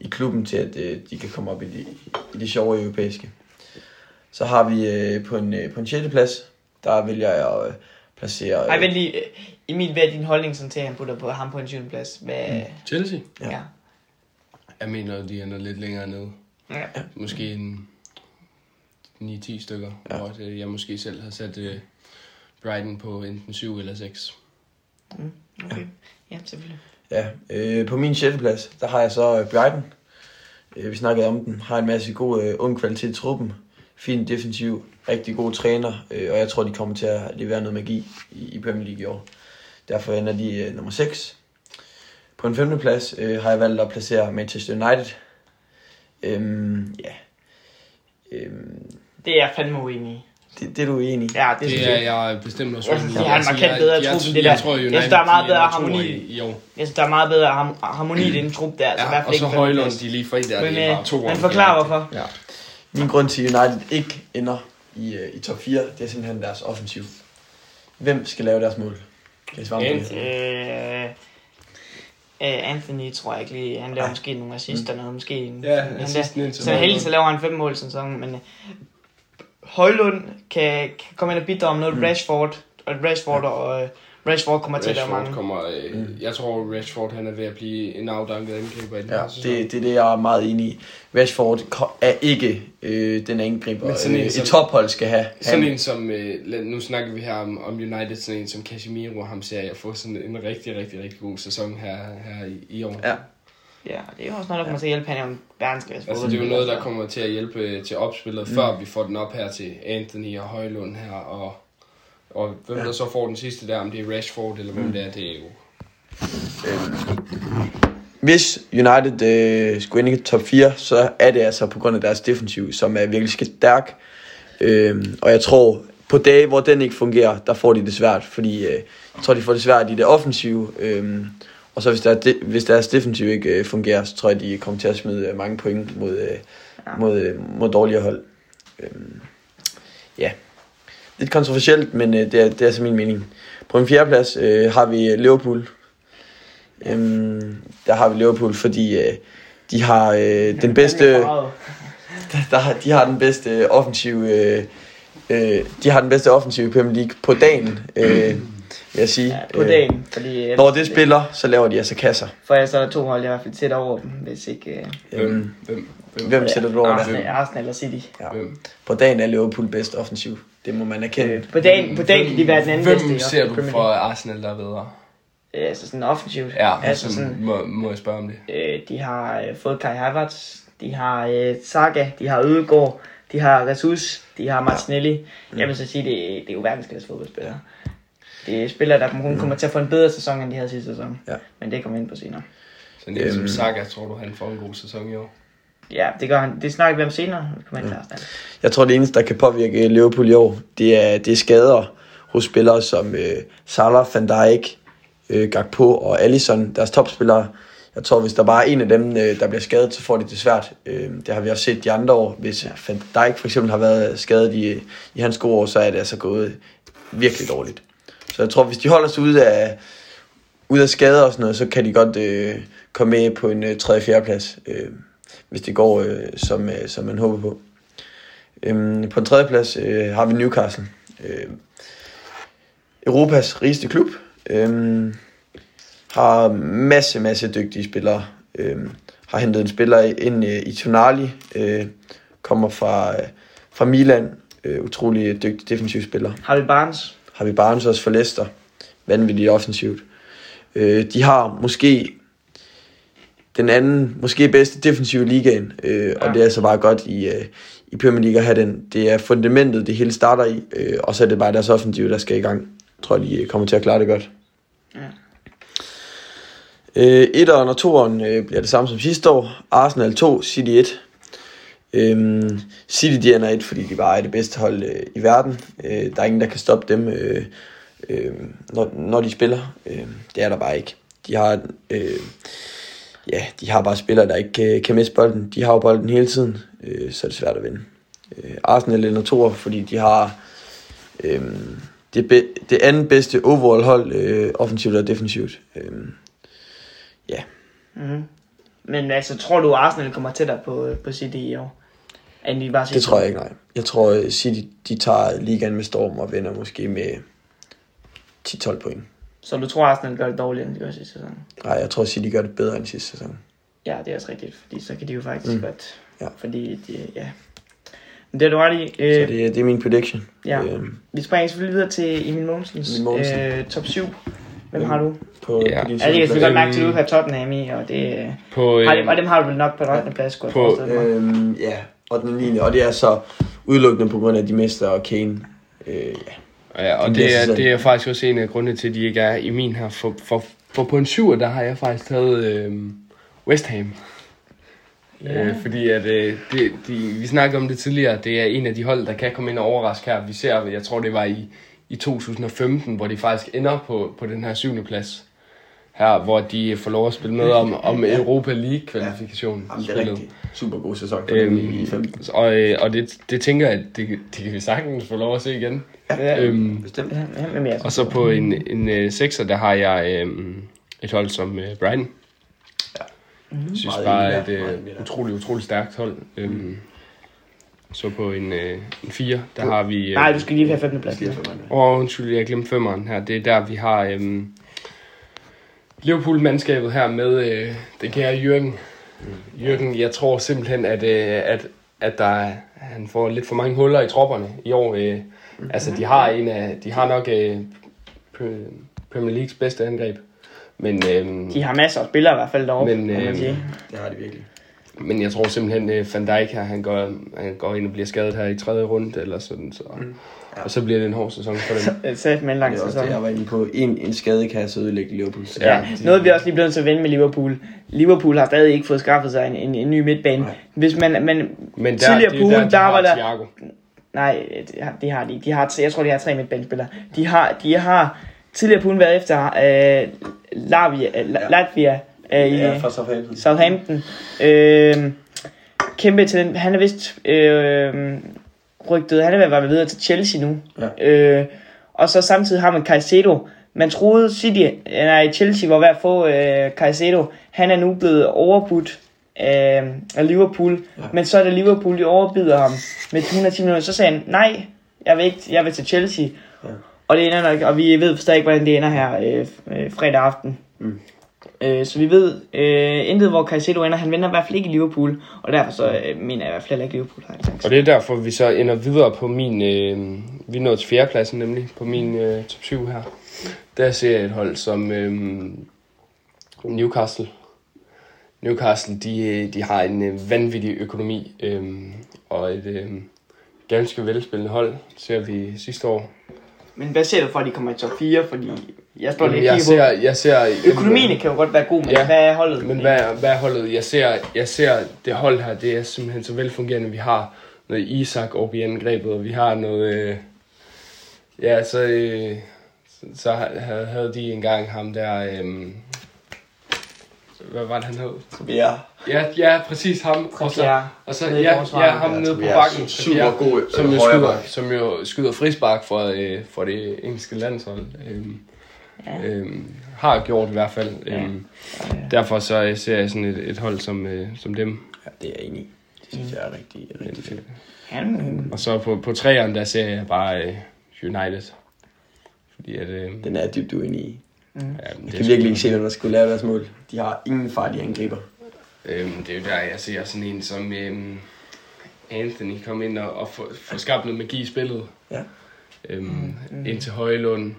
i klubben til, at øh, de kan komme op i de, i de sjove europæiske. Så har vi øh, på en, øh, på en 6. plads, der vælger jeg at øh, placere... Ej, vent lige. øh, Emil, hvad er din holdning sådan til, at han putter på ham på en 7. plads? Hvad, Mm. Chelsea? Ja. ja. Jeg mener, de ender lidt længere nede. ja. Måske en 9-10 stykker, Ja. hvor øh, jeg måske selv har sat øh, Brighton på enten 7 eller 6. Okay. Ja, selvfølgelig. Ja, øh, på min 6. plads, der har jeg så øh, Brighton. Øh, vi snakkede om den. Har en masse god øh, ung kvalitet i truppen. Fin defensiv, rigtig god træner, øh, og jeg tror, de kommer til at levere noget magi i, i Premier League i år. Derfor ender de øh, nummer 6. På en 5. plads øh, har jeg valgt at placere Manchester United. Øhm, ja. Øhm, Det er jeg fandme uenig i. det, det er du enig i. Ja, det, Det er jeg. jeg bestemt også Jeg synes, de i. har en markant bedre jeg, trup jeg, end det jeg, der. tror, Jeg United synes, der er meget de bedre harmoni. I, i år. Jeg synes, der er meget bedre harmoni i den trup der. Så i hvert Ja, fald og så Højlund, de lige fri der. Men, det er bare øh, to men forklar hvorfor. Ja. Min grund til, at United ikke ender i, øh, i top 4, det er simpelthen deres offensiv. Hvem skal lave deres mål? Kan I svare mig på det? Anthony tror jeg ikke lige. Han laver Nej. måske nogle assister noget. Måske en, Ja, laver, indtil så heldigvis så laver han fem mål sådan sådan, men Højlund kan, kan komme ind og bidrage med noget Mm. Rashford, og Rashford og, øh, Rashford kommer til at lave Rashford mange. kommer, øh, mm. Jeg tror, Rashford han er ved at blive en afdanket angriber i den Ja, sæson. det, det er det, jeg er meget enig i. Rashford er ikke øh, den angriber, Men sådan en øh, som- et tophold skal have. Sådan Han- en som, øh, nu snakker vi her om, om United, sådan en som Casemiro, ham ser jeg få sådan en rigtig, rigtig, rigtig god sæson her, her i, i år. Ja. Ja, det er jo også noget, der kommer til at hjælpe. Han jo en verdensklasse Altså, det er jo noget, der kommer til at hjælpe øh, til opspillet, mm. før vi får den op her til Anthony og Højlund her, og, og hvem ja. der så får den sidste der, om det er Rashford eller hvem det er, det er jo... Hvis United øh, skulle ind i top 4, så er det altså på grund af deres defensiv, som er virkelig stærk. Øh, og jeg tror, på dage, hvor den ikke fungerer, der får de det svært, fordi øh, jeg tror, de får det svært i det offensive. Øh, og så hvis, der, de, hvis deres defensiv ikke øh, fungerer, så tror jeg, de kommer til at smide øh, mange point mod, øh, mod, øh, mod dårligere hold. Øh, ja, lidt kontroversielt, men øh, det, er, det er altså min mening. På en fjerdeplads øh, har vi Liverpool. Øhm, der har vi Liverpool, fordi øh, de har øh, den bedste, [laughs] der har, de har den bedste offensive, øh, øh, de har den bedste offensive i Premier League på dagen, øh, vil jeg sige. Ja, på dagen. Fordi, Øh, når det spiller, så laver de altså kasser. For ellers er der to hold, jeg i hvert fald tæt over dem, hvis ikke... Øh, Øhm, Hvem, hvem, hvem sætter du over? Arsenal, Arsenal eller City. Ja. hvem, På dagen er Liverpool bedst offensiv. Det må man erkende. Øh, på dagen, på dagen kan de være den anden bedste. Hvem ser du for. Arsenal, der er bedre? Øh, Altså sådan offensivt. Ja, altså sådan, må, må jeg spørge om det? øh, de har øh, fået Kai Havertz, de har øh, Saga, de har Ødegaard, de har Jesus, de har Martinelli. Mm. Jeg vil så sige, det, det er jo verdensklasse fodboldspillere. Det er spillere, der kun kommer til at få en bedre sæson, end de havde sidste sæson. Ja. Men det kommer vi ind på senere. Så en øhm. som Øhm. Saka, tror du, han får en god sæson i år? Ja, det gør han. Det snakker vi om senere. Vi kommer ind Arsenal. Jeg tror, det eneste, der kan påvirke Liverpool i år, det er, det er skader hos spillere som øh, Salah, Van Dijk, øh, Gakpo og Alisson, deres topspillere. Jeg tror, hvis der bare er en af dem, øh, der bliver skadet, så får de det svært. Øh, det har vi også set de andre år. Hvis Van Dijk for eksempel har været skadet i, i hans gode år, så er det altså gået virkelig dårligt. Så jeg tror, hvis de holder sig ude af, ude af skader og sådan noget, så kan de godt øh, komme med på en øh, 3. 4. plads, øh, hvis det går, øh, som, øh, som man håber på. Øhm, på en tredje plads øh, har vi Newcastle. Øh, Europas rigeste klub. Øh, har masse, masse dygtige spillere. Øh, har hentet en spiller ind øh, i Tonali. Øh, kommer fra, øh, fra Milan. Øh, utrolig dygtig defensiv spiller. Harvey Barnes? Har vi Barnes også for Leicester. Vanvittigt offensivt. Øh, de har måske den anden, måske bedste defensive ligaen, øh, ja. og det er altså bare godt i, øh, i Premier League at have den. Det er fundamentet, det hele starter i, øh, og så er det bare deres offensive, der skal i gang. Jeg tror, de kommer til at klare det godt. Ja. Øh, etteren og toeren øh, bliver det samme som sidste år. Arsenal 2, City 1. Øhm, City de ender et, fordi de bare er det bedste hold øh, i verden. Øh, der er ingen, der kan stoppe dem, øh, øh, når, når de spiller. Øh, det er der bare ikke. De har, øh, ja, de har bare spillere, der ikke kan, kan miste bolden. De har jo bolden hele tiden, øh, så er det svært at vinde. Øh, Arsenal ender to, fordi de har øh, det, be, det andet bedste overall hold, øh, offensivt og defensivt. Øh, ja, Mm-hmm. Men altså, tror du, Arsenal kommer tættere på, på City i år? End de bare Det tror jeg ikke, nej. Jeg tror, at City de tager ligaen med storm og vinder måske med 10-12 point. Så du tror, Arsenal gør det dårligere, end de gør sidste sæson? Nej, jeg tror, City gør det bedre end sidste sæson. Ja, det er også rigtigt, fordi så kan de jo faktisk mm. Godt. Ja. Fordi, de, ja. Men det er du ret i. Øh, Så det, det er min prediction. Ja. Øhm, Vi springer selvfølgelig videre til Emil Mogensens Emil Mogensen. øh, top 7. Hvem har du? på, Ja. på din Ja, det kan jeg godt mærke til, at du har Tottenham i, og det, øh, På, har dem, øh, og dem har du vel nok på den 8. plads, skulle jeg På, mig. Øhm, ja, og den 9. Og det er så udelukkende på grund af, at de mister og Kane. Øh, ja. Ja, og det er, det er faktisk også en af grundene til, at de ikke er i min her. For, for, for på en syver, der har jeg faktisk taget øh, West Ham. Ja. Øh, fordi at, øh, det, de, vi snakkede om det tidligere, det er en af de hold, der kan komme ind og overraske her. Vi ser, jeg tror det var i, i 2015, hvor de faktisk ender på, på den her syvende plads. Her, hvor de får lov at spille med om, [laughs] om Europa League-kvalifikationen. Jamen, det er rigtig super god sæson for Øhm, dem i 15. og øh, og det, det tænker jeg, at det, det kan vi sagtens få lov at se igen. Ja, Øhm, Bestemt. Ja, ja, er og så på en, en øh, sekser, der har jeg øh, et hold som øh, Brighton. Ja. Jeg synes Meget bare, at er der. utroligt, utroligt stærkt hold. Øhm, Så på en, øh, en 4, der har vi... Øh, Nej, du skal lige have 15. plads. Lige for mig. Åh, undskyld, jeg glemte femmeren her. Det er der, vi har øhm, Liverpool-mandskabet her med øh, den kære Jørgen. Jørgen, jeg tror simpelthen, at, øh, at, at der er, han får lidt for mange huller i tropperne i år. Øh, altså, de har, en af, de har nok øh, Pre- Premier Leagues bedste angreb. Men, øh, De har masser af spillere i hvert fald deroppe, Men, man øh, sige. Det har de virkelig. Men jeg tror simpelthen, at Van Dijk her, han går, han går ind og bliver skadet her i tredje runde, eller sådan. Så, mm. Ja. Og så bliver det en hård sæson for dem. [laughs] Sæt med en lang Det sæson. det, jeg var inde på. En, en skade kan så ødelægge Liverpool. Så Ja, noget vi også lige blevet nødt til at vende med Liverpool. Liverpool har stadig ikke fået skaffet sig en, en, en ny midtbane. Nej. Hvis man, man Men der, Tidligere på er ugen, de der var der- Thiago. Nej, det har, det har de. De har, jeg tror, de har tre midtbanespillere. De har, de har tidligere på ugen været efter øh, Lavia, øh, La- Latvia øh, i Ja, fra Southampton. Southampton. Øh, kæmpe til den. Han er vist øh, rygtet. Han er ved at være videre til Chelsea nu. Ja. Øh, og så samtidig har man Caicedo. Man troede City, nej, Chelsea var ved at få øh, Caicedo. Han er nu blevet overbudt af, af Liverpool. Ja. Ja. Men så er det Liverpool, de overbyder ham med 110 millioner. Så sagde han, nej, jeg vil, ikke, jeg vil til Chelsea. Ja. Og det ender nok, og vi ved stadig ikke, hvordan det ender her øh, øh, fredag aften. Mm. Øh, så vi ved øh, intet, hvor Caicedo ender. Han vender i hvert fald ikke i Liverpool. Og derfor så øh, mener jeg i hvert fald ikke, Liverpool har en chance. Og det er derfor, vi så ender videre på min... Øh, vi nået til fjerdepladsen nemlig, på min øh, top 7 her. Der ser jeg et hold som øh, Newcastle. Newcastle, de, øh, de har en øh, vanvittig økonomi, øh, og et øh, ganske velspillende hold, ser vi sidste år. Men hvad ser du for, at de kommer i top 4? Fordi jeg står lidt jeg, ser, jeg ser... Økonomien kan jo godt være god, men Ja. hvad er holdet? Men hvad, hvad er holdet? Jeg ser, jeg ser det hold her, det er simpelthen så velfungerende. Vi har noget Isak oppe i angrebet, og vi har noget... Øh, ja, så, øh, så, så havde, havde de engang ham der... Øh, hvad var det, han hed? Ja, Ja, ja præcis ham. Og så, og så ja, ja, ham nede på bakken. Super god, øh, som jo, skyder, som jo skyder frispark for, øh, for det engelske landshold. Øhm, Ja. øhm, har gjort i hvert fald. Ja. Øhm, derfor så øh, ser jeg sådan et, et hold som, øh, som dem. ja, det er jeg enig i. Det synes jeg er rigtig, rigtig fedt. Han, Og så på, på træerne, der ser jeg bare øh, United. Fordi at... Øh, Den er dybt uenig i. ja, Jeg kan virkelig ikke se, hvem der skulle lave deres mål. De har ingen farlige angriber. Øhm, det er jo der, jeg ser sådan en som øhm, Anthony komme ind og, og få, få skabt noget magi i spillet. Ja. Øhm, mm. Ind til Højlund.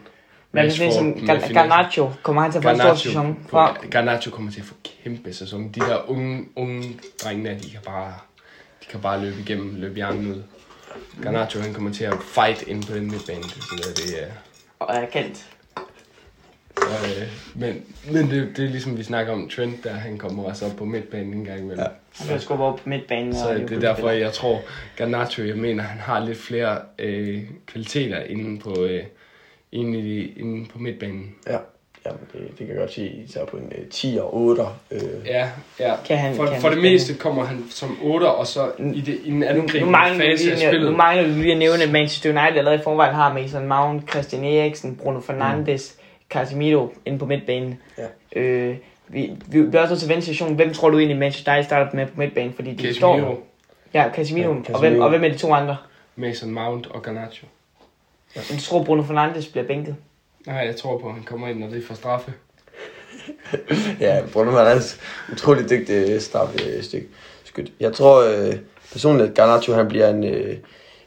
Hvad med sådan en som Gar-. Garnacho? Kommer han til at få en stor sæson? Fra, Garnacho kommer til at få kæmpe sæson. De der unge, unge drenge der, de kan bare, de kan bare løbe igennem, løbe hjernen ud. Garnacho, han kommer til at fight ind på den midtbane. Det, er sådan noget, det er, og er kendt. og, øh, men men det, det, er ligesom vi snakker om Trent, der han kommer også op på midtbanen en gang imellem. Ja. Han kan skubbe op på midtbanen. Så og det er derfor, jeg tror, Garnacho, jeg mener, han har lidt flere øh, kvaliteter inde på, øh, inde, i, inde på midtbanen. Ja, Jamen, det, det kan jeg godt sige, især på en uh, 10 og 8. Øh, Ja, ja. Kan han- for, kan han for det spille? meste kommer han som 8, og så i, det, i den Nu, anden nu, mangler fase af spillet. nu mangler du lige at nævne, at Manchester United allerede i forvejen har Mason Mount, Christian Eriksen, Bruno Fernandes, Casemiro inde på midtbanen. Ja. Øh, vi, vi, vi er også til vende situation. Hvem tror du egentlig Manchester United starter med på midtbanen? Fordi de står... Casemiro, Ja, Casemiro. Ja, Og, hvem, Casemiro. og hvem er de to andre? Mason Mount og Garnacho. Jeg tror, Bruno Fernandes bliver bænket. Nej, jeg tror på, at han kommer ind, når det er for straffe. ja, Bruno Fernandes utrolig dygtig straffestik. Skyt. Jeg tror øh, personligt, at Garnacho han bliver en, øh,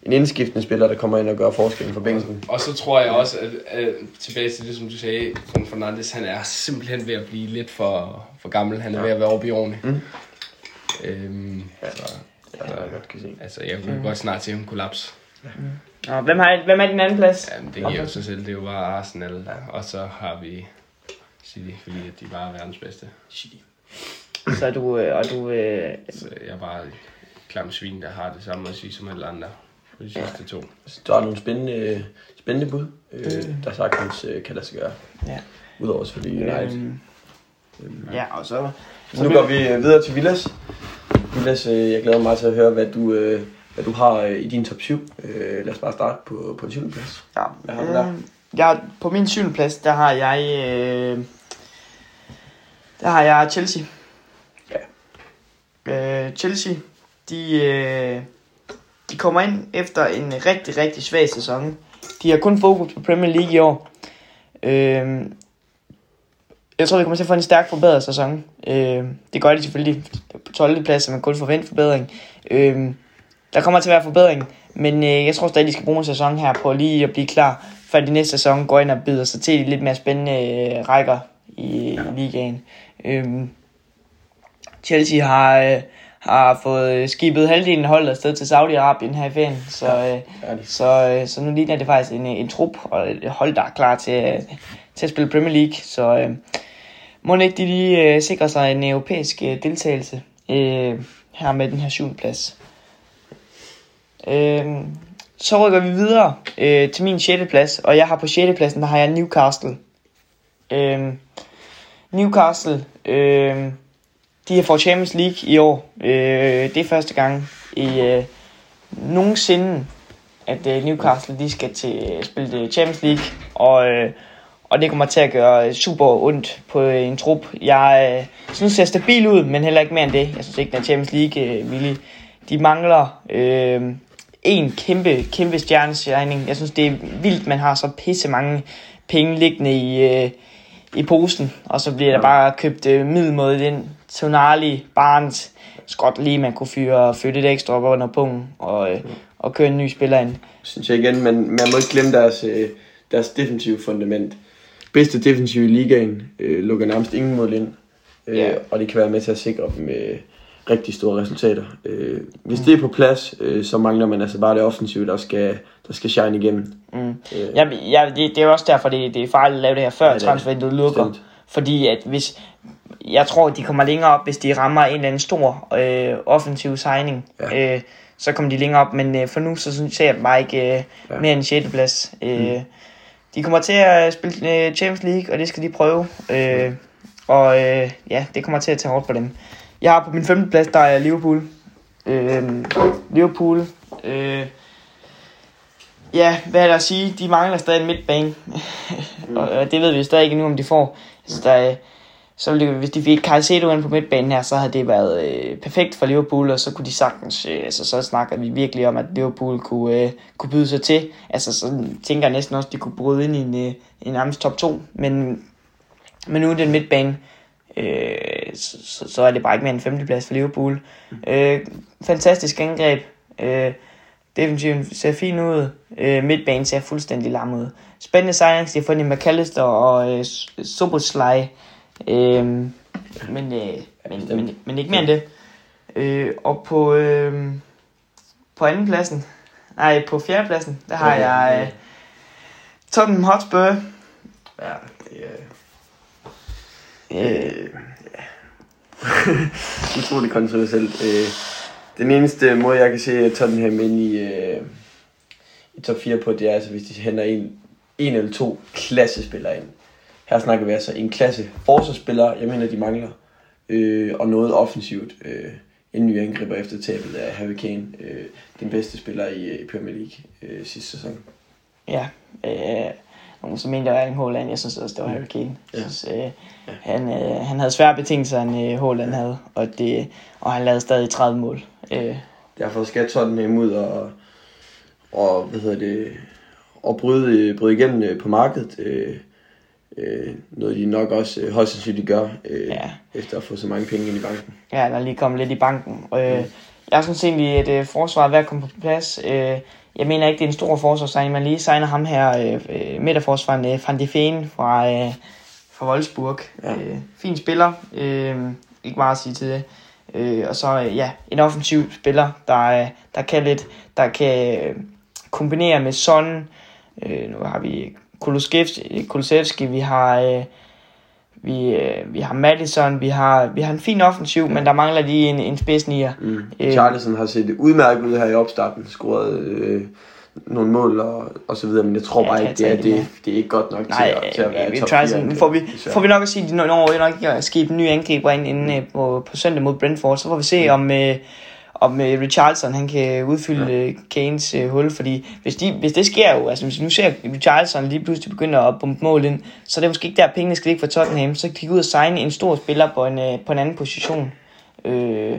en indskiftende spiller, der kommer ind og gør forskellen for bænken. Og så tror jeg også, at, at tilbage til det, som du sagde, Bruno Fernandes, han er simpelthen ved at blive lidt for, for gammel. Han er Ja. ved at være oppe i årene. Mm. Øhm, Ja. så, Ja, det jeg godt kan se. altså, jeg kunne godt snart se ham kollaps. Hvem, har, hvem er din anden plads? Jamen, det giver jo sig selv. Det er jo bare Arsenal. Og så har vi City, fordi at de bare er verdens bedste. Så er du, øh, og du, øh, Så jeg er bare et klam svin, der har det samme at sige som alle andre. For de sidste to. Så der er nogle spændende, spændende bud, øh, der sagtens øh, kan lade sig gøre. Ja. Udover selvfølgelig United. øhm, ja, og så... Så nu går vi øh, videre til Villas. Villas, øh, jeg glæder mig meget til at høre, hvad du, øh, hvad du har øh, i din top 7. Øh, lad os bare starte på, på en 7. plads. Ja, Hvad har du der? øh, jeg, på min syvende plads, der har jeg... Øh, der har jeg Chelsea. Ja. Øh, Chelsea, de... Øh, de kommer ind efter en rigtig, rigtig svag sæson. De har kun fokus på Premier League i år. Øh, jeg tror, vi kommer til at få en stærk forbedret sæson. Øh, det gør de selvfølgelig på 12. plads, så man kun forventer forbedring. Øh, der kommer til at være forbedring, men øh, jeg tror stadig, de skal bruge en sæson her på lige at blive klar, for de næste sæson går ind og byder sig til lidt mere spændende øh, rækker i, ja. ligaen. Øh, Chelsea har, øh, har fået skibet halvdelen af holdet afsted til Saudi-Arabien her i ferien, så, øh, så, øh, så nu ligner det faktisk en, en trup og et hold, der er klar til, til at spille Premier League. Så øh, må ikke de lige øh, sikre sig en europæisk øh, deltagelse øh, her med den her syvende plads. Øh, så rykker vi videre øh, til min 6. plads, og jeg har på 6. pladsen, der har jeg Newcastle. Øh, Newcastle, øh, de har fået Champions League i år. Øh, det er første gang i øh, nogensinde, at øh, Newcastle de skal til at spille øh, Champions League, og, øh, og det kommer til at gøre øh, super ondt på øh, en trup. Jeg øh, synes, det ser stabil ud, men heller ikke mere end det. Jeg synes ikke, at Champions League øh, villig. De mangler øh, en kæmpe, kæmpe stjernesigning. Jeg synes, det er vildt, man har så pisse mange penge liggende i, øh, i posen, og så bliver der bare købt øh, middelmåde ind. Tonali, Barnes, skot lige, man kunne fyre, fyre lidt ekstra op under pungen og, øh, og køre en ny spiller ind. Synes jeg igen, men man må ikke glemme deres, øh, deres defensive fundament. Bedste defensive i ligaen øh, lukker nærmest ingen mål ind, øh, Ja. og det kan være med til at sikre dem øh, rigtig store resultater. Øh, hvis det er på plads, øh, så mangler man altså bare det offensive, der skal, der skal shine igennem. Mm. Øh, Jeg, jeg, det, det er også derfor, det, det er farligt at lave det her, før Ja, ja, er transfervinduet lukker. Bestemt. Fordi at hvis, jeg tror, de kommer længere op, hvis de rammer en eller anden stor øh, offensiv signing. Ja. Ja. Øh, så kommer de længere op, men øh, for nu, så synes jeg bare ikke øh, Ja. ja. mere end 6. plads. Øh, De kommer til at spille øh, Champions League, og det skal de prøve. Øh, og øh, ja, det kommer til at tage hårdt på dem. Jeg har på min femte plads, der er Liverpool. Øh, Liverpool. Øh, ja, hvad er der at sige? De mangler stadig en midtbane. og øh, det ved vi stadig ikke nu, om de får. Altså, der, er- så ville det, hvis de fik Caicedo ind på midtbanen her, så havde det været øh, perfekt for Liverpool, og så kunne de sagtens, øh, altså så snakker vi virkelig om, at Liverpool kunne, øh, kunne byde sig til. Altså så tænker jeg næsten også, at de kunne bryde ind i en, øh, en nærmest top 2, men, men nu er den midtbane, øh, så, så, er det bare ikke mere end femteplads for Liverpool. Øh, fantastisk angreb. Øh, Defensiven ser fin ud. Øh, midtbanen ser fuldstændig lam ud. Spændende signings, de har fundet McAllister og øh, Soboslaj. Øh, men, øh, men, men, men ikke mere end det. Øh, og på, øh, på anden pladsen, nej, på fjerde pladsen, der har jeg øh, Tottenham Hotspur. Ja, det er... Øh, Øh, [laughs] ja. Utroligt kontroversielt. Øh, den eneste måde, jeg kan se Tottenham ind i, øh, i top 4 på, det er altså, hvis de henter en, en eller to klassespillere ind. Her snakker vi altså en klasse forsvarsspiller, jeg mener, de mangler. Øh, og noget offensivt. Øh, en ny angriber efter tabet af Harry Kane. Øh, den bedste spiller i, øh, i Premier League øh, sidste sæson. Ja, øh, nogen som mente, det var Erling Haaland. Jeg synes også, det var Harry Kane. Jeg synes, øh, han, øh, han havde svære betingelser, end øh, Haaland havde, og, det, og han lavede stadig 30 mål. Øh, Derfor skal Tottenham ud og, og hvad hedder det, og bryde, bryde igennem øh, på markedet. Øh, øh, noget de nok også øh, højst sandsynligt gør, øh, Ja. efter at få så mange penge ind i banken. ja, der er lige kommet lidt i banken. Øh, Jeg synes egentlig, at øh, forsvaret er ved at komme på plads. Øh, jeg mener ikke, det er en stor forsvarssigning. Man lige signer ham her, øh, øh, midterforsvaren øh, Van de Feen fra, øh, fra Wolfsburg. Ja. Øh, fin spiller. Øh, ikke meget at sige til det. Øh, og så øh, ja, en offensiv spiller, der, øh, der kan lidt, der kan øh, kombinere med Son. Øh, nu har vi Kulusevski vi har... Øh, vi, øh, vi har Madison, vi har, vi har en fin offensiv, men der mangler lige en, en spids nier. Mm. Øh. Charlison har set udmærket ud her i opstarten, scoret øh, nogle mål og, og så videre, men jeg tror Ja, bare ikke, det er, det det, er ikke godt nok Nej, til, at, til at være vi top try, 4 nu får vi, får vi nok at sige, at de når når nok at skibe en ny angriber ind inden, øh, på, på søndag mod Brentford, så får vi se, om, øh, om øh, Richarlison han kan udfylde øh, Kanes øh, hul, fordi hvis, de, hvis det sker jo, altså hvis vi nu ser Richarlison lige pludselig begynder at bombe mål ind, så er det måske ikke der, pengene skal ligge for Tottenham, så kan de ud og signe en stor spiller på en, øh, på en anden position. Øh,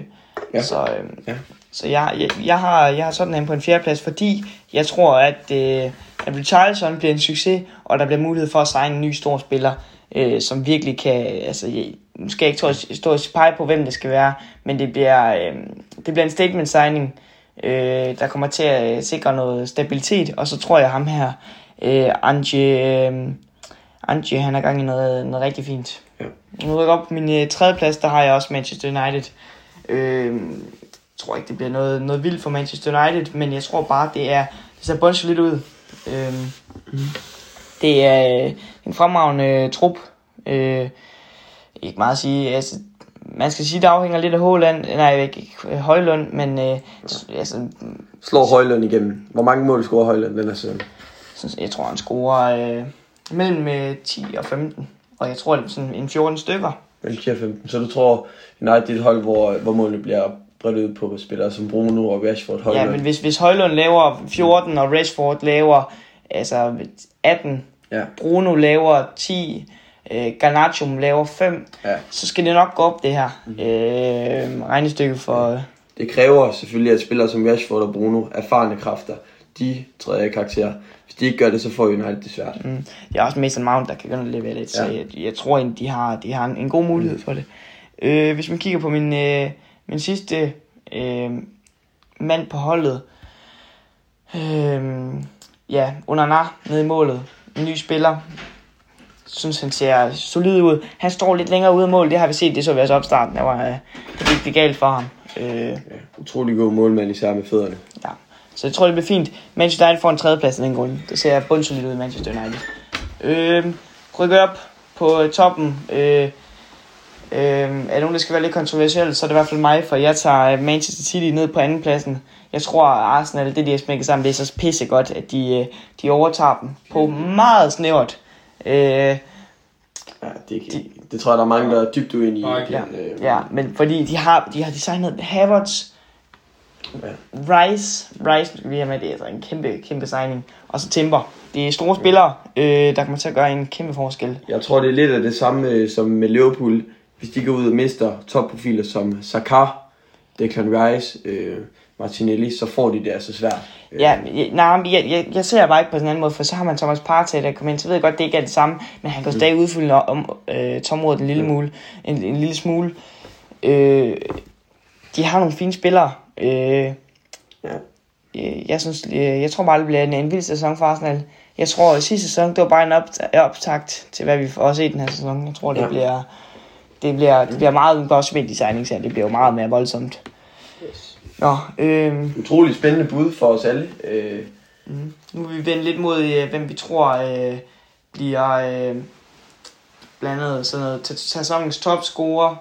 Ja. Så, øh, Ja. Så jeg, jeg, jeg, har, jeg har sådan en på en fjerdeplads, fordi jeg tror, at, øh, at Richarlison bliver en succes, og der bliver mulighed for at signe en ny stor spiller, øh, som virkelig kan, altså, nu skal jeg ikke stå, og pege på, hvem det skal være, men det bliver, øh, det bliver en statement signing, øh, der kommer til at øh, sikre noget stabilitet, og så tror jeg ham her, øh, Ange, øh, Ange, han er gang i noget, noget rigtig fint. Ja. Nu rykker op på min øh, tredje plads, der har jeg også Manchester United. Øh, jeg tror ikke, det bliver noget, noget vildt for Manchester United, men jeg tror bare, det er det ser bunch lidt ud. Øh, Det er øh, en fremragende trup. Øh, ikke meget at sige. Altså, man skal sige, det afhænger lidt af Håland, nej, ikke Højlund, men øh, altså, Slår Højlund igennem. Hvor mange mål scorer Højlund den her sæson? jeg tror, han scorer øh, mellem øh, 10 og 15. Og jeg tror, det er sådan en 14 stykker. Mellem 10 og 15. Så du tror, United er et hold, hvor, hvor målene bliver bredt ud på spillere som Bruno og Rashford Højlund? Ja, men hvis, hvis Højlund laver 14, og Rashford laver altså 18, Ja. Bruno laver 10, øh, Garnacho laver 5, Ja. så skal det nok gå op, det her øh, regnestykke for... Det kræver selvfølgelig, at spillere som Rashford og Bruno, erfarne kræfter, de træder i karakter. Hvis de ikke gør det, så får United det svært. Mm, det er også Mason Mount, der kan gå og levere lidt, så Ja. jeg, jeg tror egentlig, de har, de har en, en god mulighed for det. Øh, hvis man kigger på min, øh, min sidste øh, mand på holdet, øh, ja, Onana nede i målet, en ny spiller, synes han ser solid ud. Han står lidt længere ude af mål, det har vi set, det så vi også opstarten, der var, øh, det gik det galt for ham. Øh, Ja. Utrolig god målmand, især med fødderne. Ja. Så jeg tror, det bliver fint. Manchester United får en tredjeplads af den grund. Det ser bundsolidt ud i Manchester United. Øh, rykker op på øh, toppen. Øh, øh, er der nogen, der skal være lidt kontroversielt, så er det i hvert fald mig, for jeg tager øh, Manchester City ned på anden pladsen. Jeg tror, at Arsenal, det de har smækket sammen, det er så pisse godt, at de, de overtager dem på meget snævert. Øh, Ja, det, de, det tror jeg, der er mange, der er dybt uenige i. Okay. Den, øh, ja, men fordi de har, de har designet Havertz, Ja. Rice, Rice, skal vi have med, det er altså en kæmpe, kæmpe signing. Og så Timber. Det er store spillere, øh, der kommer til at gøre en kæmpe forskel. Jeg tror, det er lidt af det samme øh, som med Liverpool. Hvis de går ud og mister topprofiler som Saka, Declan Rice, øh, Martinelli, så får de det altså svært. Øh, Ja, jeg, nej, jeg, jeg, jeg ser bare ikke på sådan en anden måde, for så har man Thomas Partey, der kommer ind. Så ved jeg godt, det ikke er det samme, men han kan Mm. stadig udfylde om øh, tområdet en lille, mule, en, en lille smule. Øh, de har nogle fine spillere. Øh, Ja. øh, jeg, synes, øh, jeg tror bare, det bliver en, en vild sæson for Arsenal. Jeg tror, at sidste sæson, det var bare en op, optakt til, hvad vi får se den her sæson. Jeg tror, det Ja. bliver... Det bliver, det bliver meget godt spændt i signings her. Det bliver jo meget mere voldsomt. Nå, øh, Utrolig spændende bud for os alle. Øh, Mm. Nu vil vi vende lidt mod, øh, hvem vi tror øh, bliver øh, blandt andet sådan noget, sæsonens topscorer,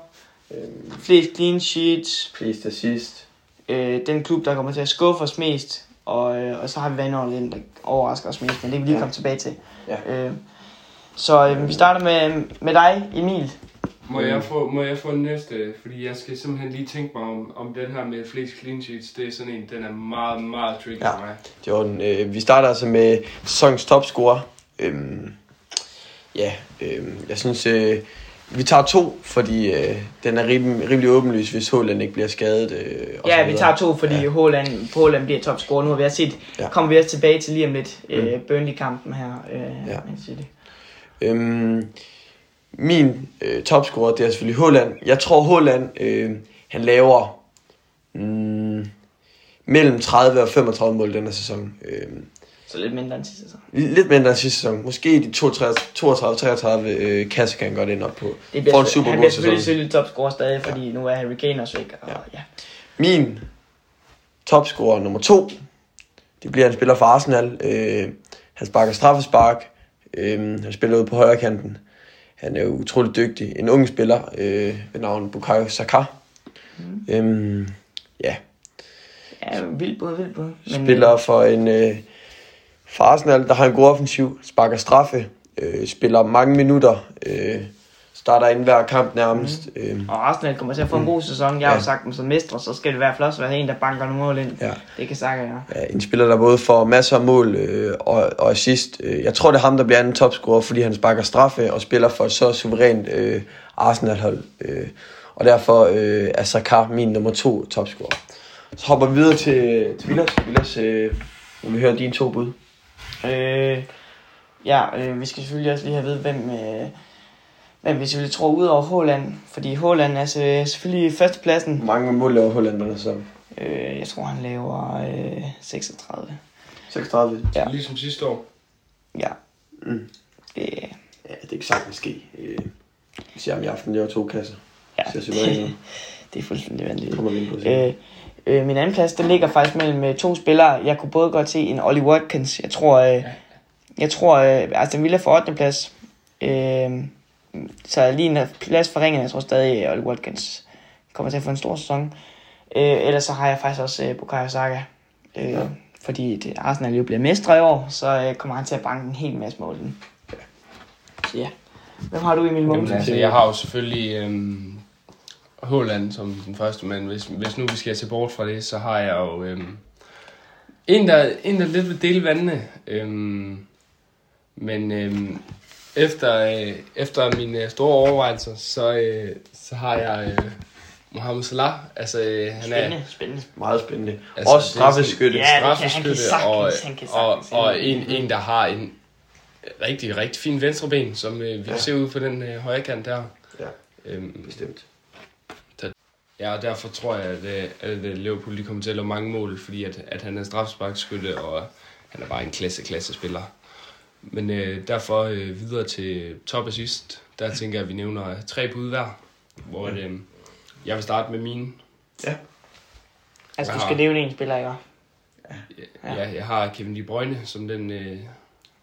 øh, flest clean sheets, flest assist. øh, den klub, der kommer til at skuffe os mest, og, øh, og så har vi været over den, der overrasker os mest, men det vil vi lige Ja. komme tilbage til. Ja. Øh, så øh, vi starter med, med dig, Emil. Må jeg, få, må jeg få næste? Fordi jeg skal simpelthen lige tænke mig om, om den her med flest clean sheets. Det er sådan en, den er meget, meget tricky Ja. for mig. Jordan, øh, vi starter altså med sæsonens topscorer. Øhm, ja, øhm, jeg synes, øh, vi tager to, fordi øh, den er rimelig, rimelig åbenlys, hvis Håland ikke bliver skadet. Øh, og så Ja, vi tager to, fordi Ja. Haaland, Haaland bliver topscorer. Nu har vi også set, Ja. kommer vi også tilbage til lige om lidt, øh, Burnley-kampen her. Øh, Ja. Man City. Øhm, min øh, topscorer, det er selvfølgelig Håland. Jeg tror, Håland, øh, han laver mm, mellem 30 og 35 mål den her sæson. Øh, Så lidt mindre end sidste sæson. lidt mindre end sidste sæson. Måske de 32-33 øh, kasser kan han godt ind op på. Det bliver, For en han super bliver god selvfølgelig, selvfølgelig topscorer stadig, fordi nu er Harry Kane også væk. Og, Ja. ja. Min topscorer nummer to, det bliver en spiller for Arsenal. Øh, han sparker straffespark. Øh, han spiller ud på højre kanten. Han er jo utrolig dygtig. En ung spiller øh, ved navn Bukayo Saka. Mm. Øhm, ja, ja, vildt både, vildt både. Men, spiller for en øh, for Arsenal, der har en god offensiv, sparker straffe, øh, spiller mange minutter, øh, starter ind hver kamp nærmest. Mm. Øh, Øh, og Arsenal kommer til at få en god sæson. Jeg har Ja. jo sagt dem som mestre, så skal det i hvert fald også være en, der banker nogle mål ind. Ja. Det kan Saka gøre. Ja, en spiller, der både får masser af mål øh, og, og assist. Øh, Jeg tror, det er ham, der bliver anden topscorer, fordi han sparker straffe og spiller for et så suverænt øh, Arsenal-hold. Øh, og derfor øh, er Saka min nummer to topscorer. Så hopper vi videre til, til Villas. Villas, øh, når vi hører dine to bud. Øh, ja, øh, vi skal selvfølgelig også lige have ved, hvem, øh, hvem vi selvfølgelig tror ud over Håland. Fordi Håland er altså, selvfølgelig førstepladsen. Hvor mange mål laver Holland med så? Øh, jeg tror, han laver øh, 36. 36. Ja. Ligesom sidste år. Ja. Mm. Det, Ja, det kan sagtens ske. Øh, vi ser om i aften laver to kasser. ja. Så ud. [laughs] det er fuldstændig vanvittigt. Det kommer vi ind på. Øh, øh, min anden plads, den ligger faktisk mellem øh, to spillere. Jeg kunne både godt se en Ollie Watkins. Jeg tror, øh, jeg tror, øh, altså den ville få 8. plads. Øh, så lige en plads for ringen, jeg tror stadig, at Ollie Watkins kommer til at få en stor sæson. Øh, ellers så har jeg faktisk også øh, Bukayo Saka. Øh, Ja. Fordi det, Arsenal jo bliver mestre i år, så øh, kommer han til at banke en hel masse mål. ind. Så ja. Hvem har du i min Jamen, mål? altså, jeg har jo selvfølgelig øhm, Håland som den første, men hvis, hvis nu vi skal se bort fra det, så har jeg jo øhm, en, der, en, der lidt vil dele vandene. Øhm, men øhm, efter, øh, efter mine store overvejelser, så, øh, så har jeg øh, Mohamed Salah. Altså, øh, han er Spændende, spændende. Meget spændende. altså, Også er straffeskytte. Ja, det kan- han kan straffeskytte, sagtens, og, han kan og, sagtens. og en, en, der har en rigtig, rigtig fin venstreben, som øh, vi Ja. se ud på den øh, højre kant der. Ja. Øhm, Bestemt. Ja, og derfor tror jeg, at, øh, at øh, Liverpool de kommer til at lave mange mål, fordi at, at han er straffesparkskytte, og han er bare en klasse, klasse spiller. Men øh, derfor øh, videre til top assist, der tænker jeg, at vi nævner tre bud hver, hvor øh, jeg vil starte med mine. Altså, du Jeg skal har- nævne en spiller, ikke? Ja. Jeg, jeg har Kevin De Bruyne som den, øh,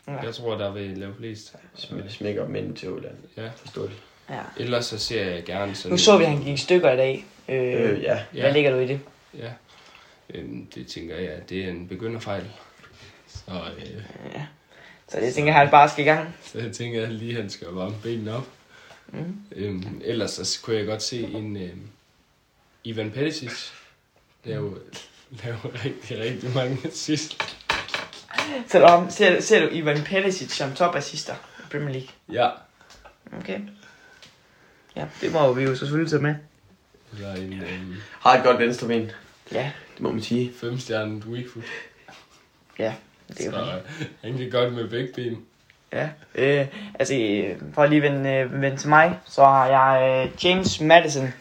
Ja. jeg tror, der vil lave flest. Sm- Smækker mænd til Holland. Ja. Forståeligt. Ja. Ellers så ser jeg gerne sådan... Nu så vi, at han gik i stykker i dag. Øh, Øh, ja. Hvad ligger du i det? Ja, øhm, det tænker jeg, det er en begynderfejl. Så, øh, Ja. Så det tænker jeg, at han bare skal i gang. Så jeg tænker at lige, at han skal varme benene op. Mm. Øhm, ellers så kunne jeg godt se en øhm, Ivan Perisic lave, lave rigtig, rigtig mange sidst. Så du, ser, ser du Ivan Perisic som topassister i Premier League? Ja. Okay. Ja, det må vi jo selvfølgelig tage med. Eller en øhm, Har et godt venstre ben. Ja, Det må man sige. femstjernet weak foot. ja. Det er Så jo øh, han kan godt med begge ben. Ja, øh, altså øh, for at lige vende, øh, vende til mig, så har jeg øh, James Madison.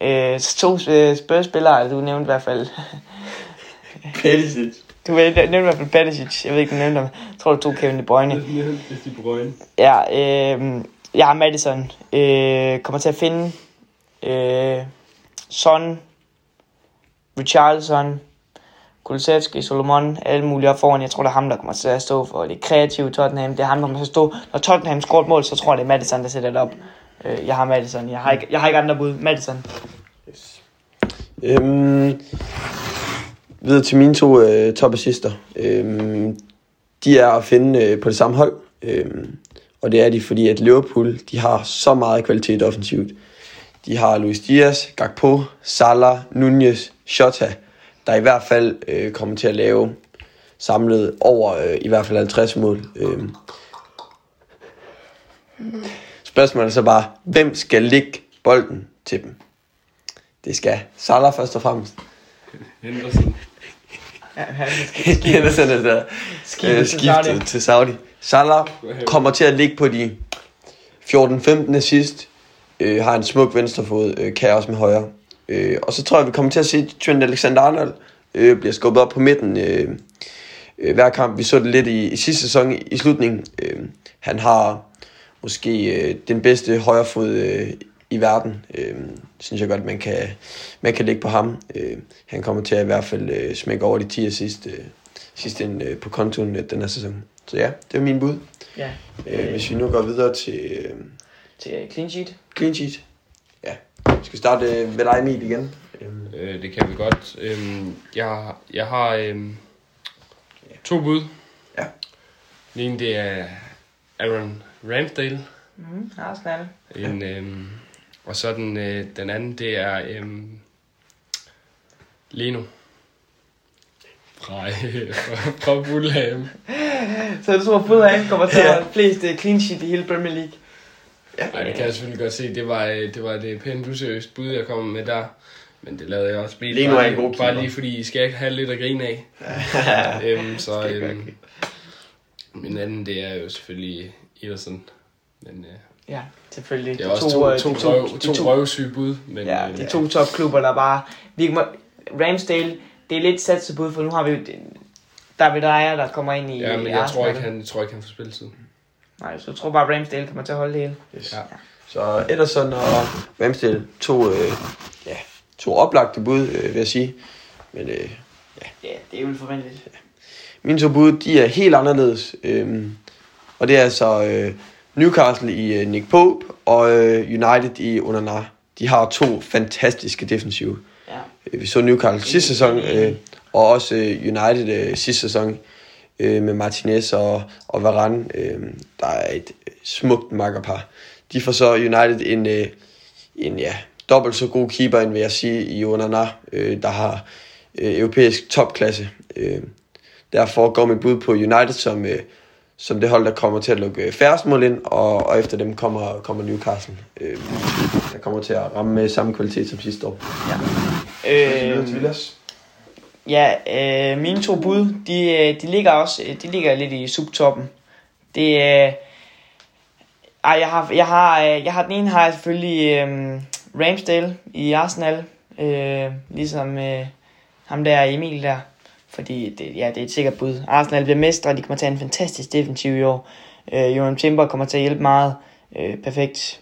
Øh, to øh, spørgespillere, du nævnte i hvert fald. [laughs] Perisic. Du nævnte i hvert fald Perisic. Jeg ved ikke, du nævnte ham. Jeg tror, du tog Kevin De Bruyne. Er de brøgne. Ja, øh, jeg har Madison. Øh, kommer til at finde øh, Son, Richarlison, Kulusevski, Solomon, alle mulige op foran. Jeg tror, det er ham, der kommer til at stå for det kreative Tottenham. Det er ham, der kommer til at stå. Når Tottenham scorer et mål, så tror jeg, det er Madison, der sætter det op. Øh, jeg har Madison. Jeg har ikke, jeg har ikke andre bud. Madison. Yes. Øhm, videre til mine to øh, topassister. Øhm, de er at finde øh, på det samme hold. Øhm, og det er de, fordi at Liverpool de har så meget kvalitet offensivt. De har Luis Diaz, Gakpo, Salah, Nunez, Shota, der i hvert fald øh, kommer til at lave samlet over øh, i hvert fald 50 mål. Øhm. Spørgsmålet er så bare, hvem skal lægge bolden til dem? Det skal Salah først og fremmest. Henderson. [laughs] Henderson er der Skiftet øh, til Saudi. skiftet til Saudi. Salah kommer til at ligge på de 14-15 assist. Øh, har en smuk venstrefod, øh, kan også med højre. Øh, og så tror jeg, vi kommer til at se Trent Alexander-Arnold øh, bliver skubbet op på midten øh, øh, hver kamp. Vi så det lidt i, i sidste sæson i, i slutningen. Øh, han har måske øh, den bedste højrefod øh, i verden. Øh, synes jeg godt, man kan, man kan lægge på ham. Øh, han kommer til at i hvert fald øh, smække over de 10 assist øh, sidst ind øh, på kontoen øh, den her sæson. Så ja, det er min bud. Ja, Øh, hvis vi nu går videre til øh, til øh, clean sheet. clean sheet. Ja, vi skal starte øh, med dig, Emil, igen. Øh, Øh, det kan vi godt. Øhm, jeg, har- jeg har øhm, to bud. Ja. Den ene, det er Aaron Ramsdale. Mm, Arsenal. En, øhm, og så den, øh, den anden, det er øhm, Leno. Fra, øh, fra, Fulham. Så du tror, Fulham kommer til at have flest øh, clean sheet i hele Premier League? Ja, Ej, det kan jeg selvfølgelig godt se. Det var, øh, det var det pænt useriøst bud, jeg kom med der. Men det lavede jeg også bil. Leno er bare, en god lige- bare lige fordi I skal ikke have lidt at grine af. [laughs] øhm, så øhm, min anden, det er jo selvfølgelig Ederson. Men øh, Ja, selvfølgelig. det er De også to, øh, to, to, røv, de to, to røvsyge bud. Men, Ja, øh, de to topklubber, der bare... Vi må, Ramsdale, det er lidt sat til bud, for nu har vi jo David Ejer, der kommer ind i ja, men jeg Arsenal. tror ikke, han, jeg tror ikke, han får spilletid. Nej, så jeg tror bare, Ramsdale kommer til at holde det hele. Yes. Ja. Så Ederson og Ramsdale, to, øh, ja, to oplagte bud, øh, vil jeg sige. Men øh, Ja, det er jo forventeligt. mine to bud, de er helt anderledes. Øhm, og det er altså øh, Newcastle i øh, Nick Pope og øh, United i Onana. De har to fantastiske defensive. Ja. Øh, Vi så Newcastle sidste sæson, øh, og også øh, United øh, sidste sæson øh, med Martinez og, og Varane. Øh, der er et øh, smukt makkerpar. De får så United en, øh, en ja, dobbelt så god keeper, end vil jeg sige, i Onana, øh, der har øh, europæisk topklasse. Øh, derfor går mit bud på United som, øh, som det hold, der kommer til at lukke øh, færrest mål ind, og, og efter dem kommer, kommer Newcastle, øh, der kommer til at ramme med samme kvalitet som sidste år. Øh, ja, øh, mine to bud, de, øh, de ligger også øh, de ligger lidt i subtoppen. Det øh, ej, jeg har, jeg har, øh, jeg har den ene har jeg selvfølgelig øh, Ramsdale i Arsenal, øh, ligesom øh, ham der Emil der, fordi det, ja, det er et sikkert bud. Arsenal bliver mestre, de kommer til at have en fantastisk defensiv i år. Øh, Jonas Timber kommer til at hjælpe meget, øh, perfekt.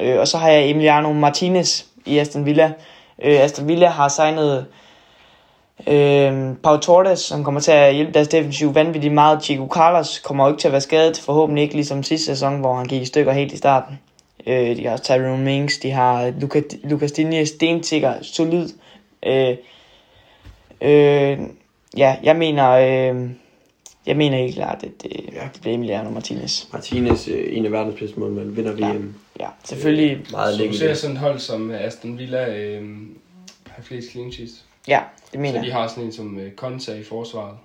Øh, og så har jeg Emiliano Martinez i Aston Villa. Øh, Aston Villa har signet øh, Pau Torres, som kommer til at hjælpe deres defensiv vanvittigt meget. Chico Carlos kommer jo ikke til at være skadet, forhåbentlig ikke ligesom sidste sæson, hvor han gik i stykker helt i starten. Øh, de har også Tyrone Mings, de har Luca, Lucas Digne, stensikker, solid. Øh, øh, ja, jeg mener, øh, jeg mener helt klart, at det, Ja. det bliver Emiliano Martinez. Martinez, øh, en af verdens bedste målmænd, vinder Ja. VM. Ja, selvfølgelig. Meget Så du ser sådan et hold som Aston Villa øh, har flest clean sheets. Ja, det Så mener de jeg. har sådan en som øh, Konta i forsvaret.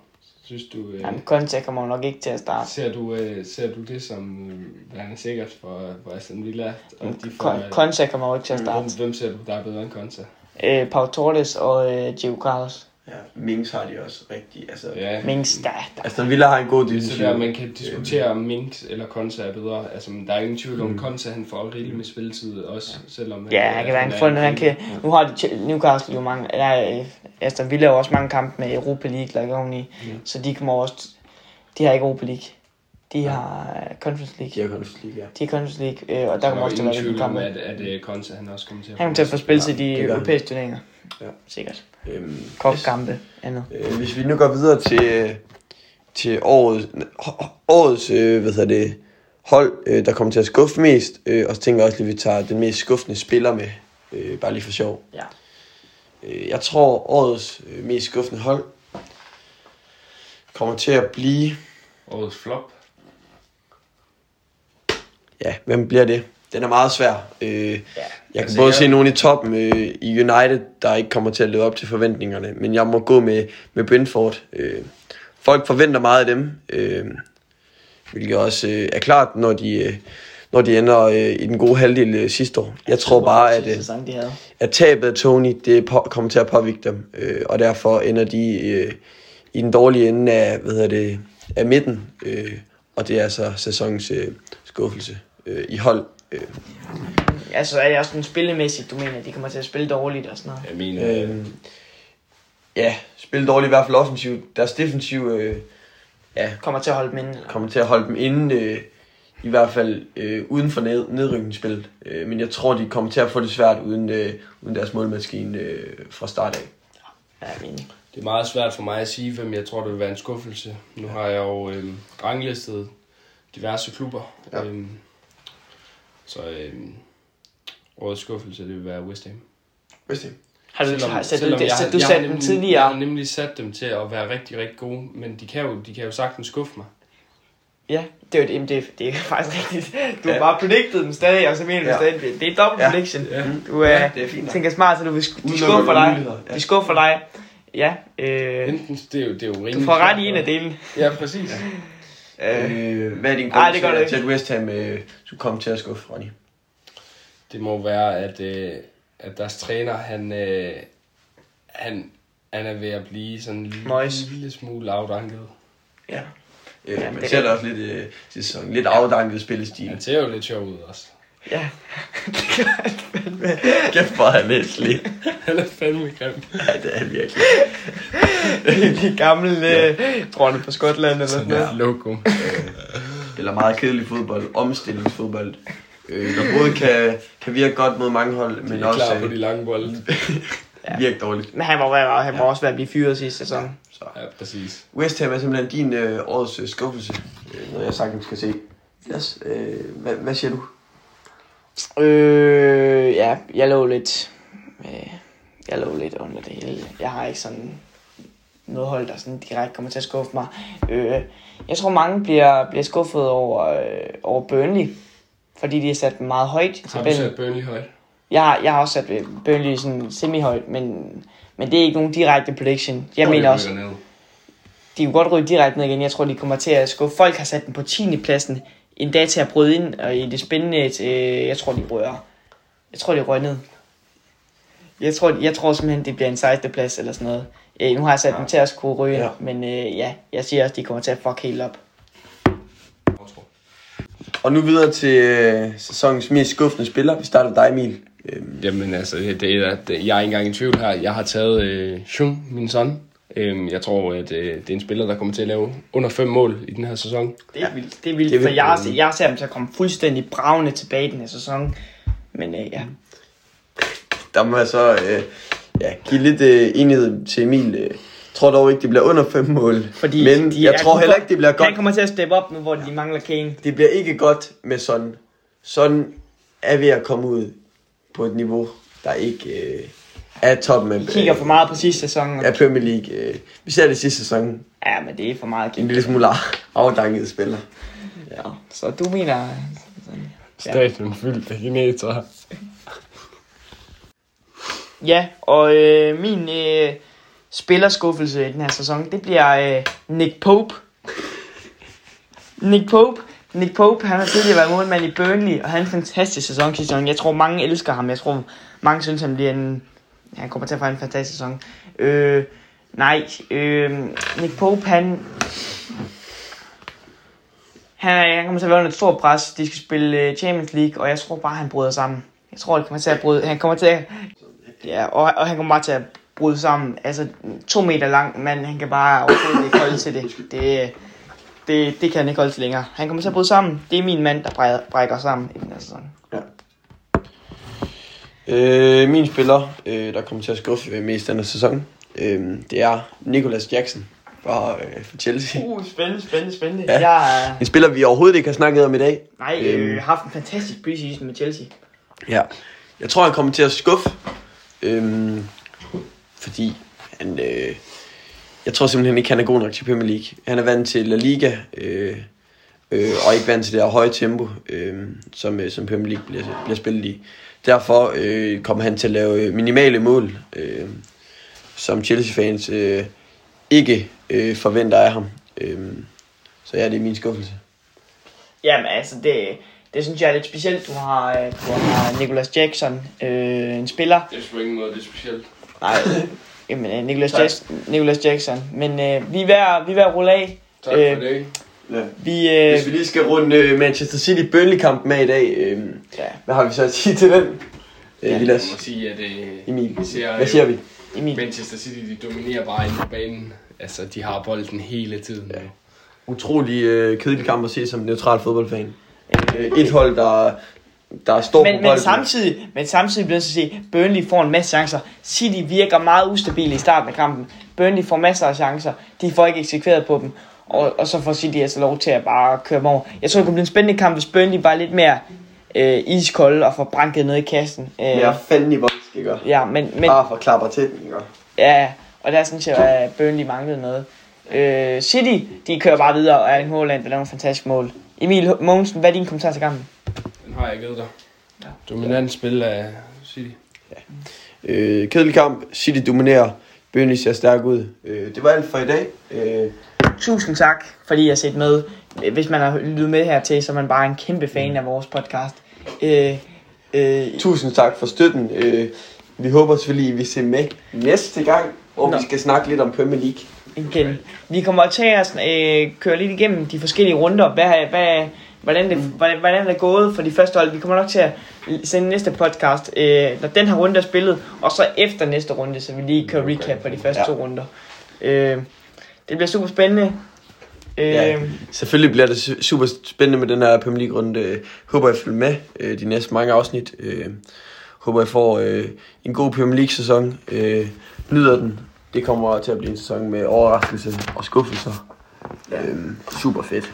Synes du, øh, Jamen, Conte kommer nok ikke til at starte. ser, du, øh, ser du det som øh, værende sikkert for, for Aston Villa? Og de får, Kon- Conte kommer jo ikke til at starte. hvem, hvem ser du, der er bedre end Konta? Øh, Pau Torres og øh, Diego Carlos. Ja, Mings har de også rigtig. Altså, Ja, Mings, der, der. Aston Villa har en god så defensiv. der, man kan diskutere om Minks eller Konta er bedre. Altså, men der er ingen tvivl om, Mm. at Konta han får rigeligt med spilletid også, selvom Ja, han kan være en fund, han kan... Nu har de Newcastle jo mange... Nej, øh, Aston Villa har også mange kampe med Europa League lagt oveni. Mm. Så de kommer også... De har ikke Europa League. De har øh, Conference League. De har Conference League, ja. De har Conference League, øh, og der Der kommer også til at være ingen rigtig tvivl om, kampe. at, at, at Konta han også kommer til at Han kommer til at få spillet til de europæiske turneringer. Ja. Sikkert. Øhm, Kopkampe, andet. Øh, hvis vi nu går videre til, til årets, årets øh, hvad hedder det, hold, øh, der kommer til at skuffe mest, øh, og så tænker jeg også lige, at vi tager den mest skuffende spiller med, øh, bare lige for sjov. Ja. Øh, jeg tror, årets øh, mest skuffende hold kommer til at blive, Årets flop. ja, hvem bliver det? Den er meget svær. Øh, jeg kan altså, både jeg- se nogle i toppen øh, i United, der ikke kommer til at leve op til forventningerne, men jeg må gå med, med Brentford. Øh, folk forventer meget af dem, øh, hvilket også øh, er klart, når de, øh, når de ender øh, i den gode halvdel øh, sidste år. Jeg tror bare, at, øh, Sæson, de havde. at tabet af Tony, det på, kommer til at påvirke dem, øh, og derfor ender de øh, i den dårlige ende af, hvad hedder det, af midten, øh, og det er altså sæsonens øh, skuffelse øh, i hold. Øh, Altså er det også en spillemæssigt, du mener, at de kommer til at spille dårligt og sådan noget? Jeg mener, øh, Øh, ja, spille dårligt i hvert fald offensivt. Deres defensiv øh, ja, Kommer til at holde dem inde? eller? kommer til at holde dem inde, øh, i hvert fald øh, uden for ned, nedrykningsspillet. Øh, men jeg tror, de kommer til at få det svært uden, øh, uden deres målmaskine øh, fra start af. Ja, jeg mener. Det er meget svært for mig at sige, hvem jeg tror, det vil være en skuffelse. Nu har jeg jo øhm, ranglistet diverse klubber. Ja. Øhm, så øhm, årets skuffelse, det vil være West Ham. Hvis det. Har du, Selvom- har, sat, selvom du, jeg sat, du jeg satte dem nemlig- tidligere? Jeg har nemlig sat dem til at være rigtig, rigtig gode, men de kan jo, de kan jo sagtens skuffe mig. Ja, det er jo det, det, er- det er [laughs] faktisk rigtigt. Du Ja. har bare predicted dem stadig, og så mener du Ja. stadig, det- det er double Ja. prediction. Ja. Du øh, Ja, det er fint. tænker smart, så du vil, de skuffer dig. ja. De skuffer dig. Ja, øh, Enten, det er jo, det er jo du rimelig får ret i en af delene. Ja, præcis. [laughs] Øh, hvad er din grund til, det at- til, at West Ham øh, skulle komme til at skuffe, Ronny? Det må være, at, øh, at deres træner, han, øh, han, han er ved at blive sådan en lille, lille smule afdanket. Ja. Øh, Ja, man det ser er da også lidt, øh, til sæsonen. lidt afdanket spillestil. Han ser jo lidt sjov ud også. Ja. det gør han fandme. Kæft, hvor er han lidt Han er fandme grim. Ja, det er han virkelig. [laughs] De gamle øh, dronne på Skotland eller sådan noget. Ja. Logo. Spiller meget kedelig fodbold. Omstillingsfodbold. Øh, der både kan, kan virke godt mod mange hold, Men er også klar på øh, de lange bolde. [laughs] virke dårligt. Men han var, han, han var også ved at blive fyret sidste sæson. Så. Ja, præcis. West Ham er simpelthen din øh, årets øh, skuffelse. Øh, noget jeg sagtens skal se. Yes, øh, hvad, hvad siger du? Øh, ja, jeg lå lidt... Øh, jeg lå lidt under det hele. Jeg har ikke sådan noget hold, der sådan direkte kommer til at skuffe mig. Øh, jeg tror, mange bliver, bliver skuffet over, øh, over Burnley, fordi de har sat dem meget højt Har du tabellen. sat Burnley højt? Jeg, jeg har også sat øh, Burnley sådan semi-højt, men, men det er ikke nogen direkte prediction. Jeg mener også, ned. de kunne godt ryge direkte ned igen. Jeg tror, de kommer til at skuffe. Folk har sat dem på 10. pladsen, endda til at bryde ind, og i det spændende, øh, jeg tror, de rører. Jeg tror, de rører ned. Jeg tror, jeg tror simpelthen, det bliver en 16. plads eller sådan noget. Øh, nu har jeg sat dem til at skulle ryge, Ja. ja. men øh, ja, jeg siger også, de kommer til at fuck helt op. Og nu videre til øh, sæsonens mest skuffende spiller. Vi starter med dig, Emil. Øhm, Jamen altså, det, er, det, jeg er ikke engang i tvivl her. Jeg har taget øh, Shung, min søn. Øhm, jeg tror, at øh, det er en spiller, der kommer til at lave under fem mål i den her sæson. Det er vildt. Det er vildt, Det er for vildt. jeg, ser- jeg ser dem til at komme fuldstændig bravende tilbage i den her sæson. Men øh, ja, der må jeg så øh, ja, give lidt øh, enighed til Emil. Øh, tror dog ikke, det bliver under fem mål. fordi Men de jeg tror heller for- ikke, det bliver godt. Han kommer til at steppe op nu, hvor de mangler Kane. Det bliver ikke godt med sådan. Sådan er ved at komme ud på et niveau, der ikke øh, er toppen af, Vi kigger for meget på sidste sæson. og- af Premier League. Øh, vi ser det sidste sæson. Ja, men det er for meget En lille smule afdanket spiller. Ja, så du mener... Sådan, ja. Stadion fyldt af kineser. ja, og øh, min øh, spillerskuffelse i den her sæson, det bliver øh, Nick Pope. Nick Pope. Nick Pope, han har tidligere været målmand i Burnley, og han er en fantastisk sæson sidste sæson. Jeg tror, mange elsker ham. Jeg tror, mange synes, han bliver en... Han kommer til at få en fantastisk sæson. Øh, nej, øh, Nick Pope, han... Han, han kommer til at være under et stort pres. De skal spille øh, Champions League, og jeg tror bare, han bryder sammen. Jeg tror, han kommer til at bryde... Han kommer til at... Ja, og, og han kommer bare til at bryde sammen. Altså, to meter lang, mand, han kan bare overhovedet ikke holde til det. Det, det, det kan han ikke holde til længere. Han kommer til at bryde sammen. Det er min mand, der brækker sammen i den her sæson. Øh, min spiller, øh, der kommer til at skuffe øh, mest denne sæson, øh, det er Nicolas Jackson fra, øh, fra Chelsea. Uh, spændende, spændende, spændende. Ja. Jeg er... En spiller, vi overhovedet ikke har snakket om i dag. Nej, øh, haft en fantastisk preseason med Chelsea. Ja. Jeg tror, han kommer til at skuffe. Øhm, fordi han... Øh, jeg tror simpelthen ikke, han er god nok til Premier League. Han er vant til La Liga, øh, øh, og ikke vant til det her høje tempo, øh, som, øh, som Premier League bliver, bliver spillet i. Derfor øh, kommer han til at lave øh, minimale mål, øh, som Chelsea-fans øh, ikke øh, forventer af ham. Øh, så ja, det er min skuffelse. Jamen altså, det, det synes jeg er lidt specielt. Du har, øh, du har Nicolas Jackson, øh, en spiller. Det er på ingen måde det er specielt. Nej, jamen, øh, Nicolas, Tak. Jackson, Nicolas Jackson. Men øh, vi er ved at, vi er ved at rulle af. Tak for Øh, det. Ja. Vi, øh, Hvis vi lige skal runde øh, Manchester City Burnley-kampen med i dag, øh, ja, hvad har vi så at sige til den? Øh, Ja. Vilas, Jeg må sige, at øh, Emil, vi ser, hvad siger vi? Emil. Manchester City, de dominerer bare inde på banen. Altså, de har bolden hele tiden. Ja. Utrolig øh, kedelig kamp at se som neutral fodboldfan. Øh, et hold, der, der står Men, på men, bolden. samtidig, men samtidig bliver jeg så at sige, Burnley får en masse chancer. City virker meget ustabile i starten af kampen. Burnley får masser af chancer. De får ikke eksekveret på dem. Og, og så får City altså lov til at bare køre dem over. Jeg tror, det kunne blive en spændende kamp, hvis Burnley var lidt mere øh, iskold og får branket ned i kassen. Øh, Ja, fanden i voldsk, ikke? ja, men, men, Bare for klapper til den, ikke? ja, og der synes jeg, at Burnley manglede noget. Øh, City, de kører bare videre, og Erling Haaland, der laver en fantastisk mål. Emil Mogensen, hvad er din kommentar til kampen? Den har jeg givet dig. Ja. Dominant spil af City. Øh, kedelig kamp. City dominerer. Burnley ser stærk ud. Øh, det var alt for i dag. Øh, Tusind tak, fordi I har set med. Hvis man har lyttet med hertil, så er man bare en kæmpe fan af vores podcast. Øh, Øh, Tusind tak for støtten. Øh, vi håber selvfølgelig, I vil se med næste gang, hvor Nå. vi skal snakke lidt om Premier League. igen. Vi kommer til at øh, køre lidt igennem de forskellige runder. Hvad, hvad, hvordan, det, hvordan, hvordan det er gået for de første hold. Vi kommer nok til at sende næste podcast, øh, når den her runde er spillet, og så efter næste runde, så vi lige kører recap på de første ja. to runder. Øh, det bliver super spændende. Øh, Ja. Selvfølgelig bliver det su- super spændende med den her Premier League-runde. Øh, Håber, I følger med øh, de næste mange afsnit. Øh, håber, I får øh, en god Premier League-sæson. Øh, nyder den. Det kommer til at blive en sæson med overraskelse og skuffelser. Øh, super fedt.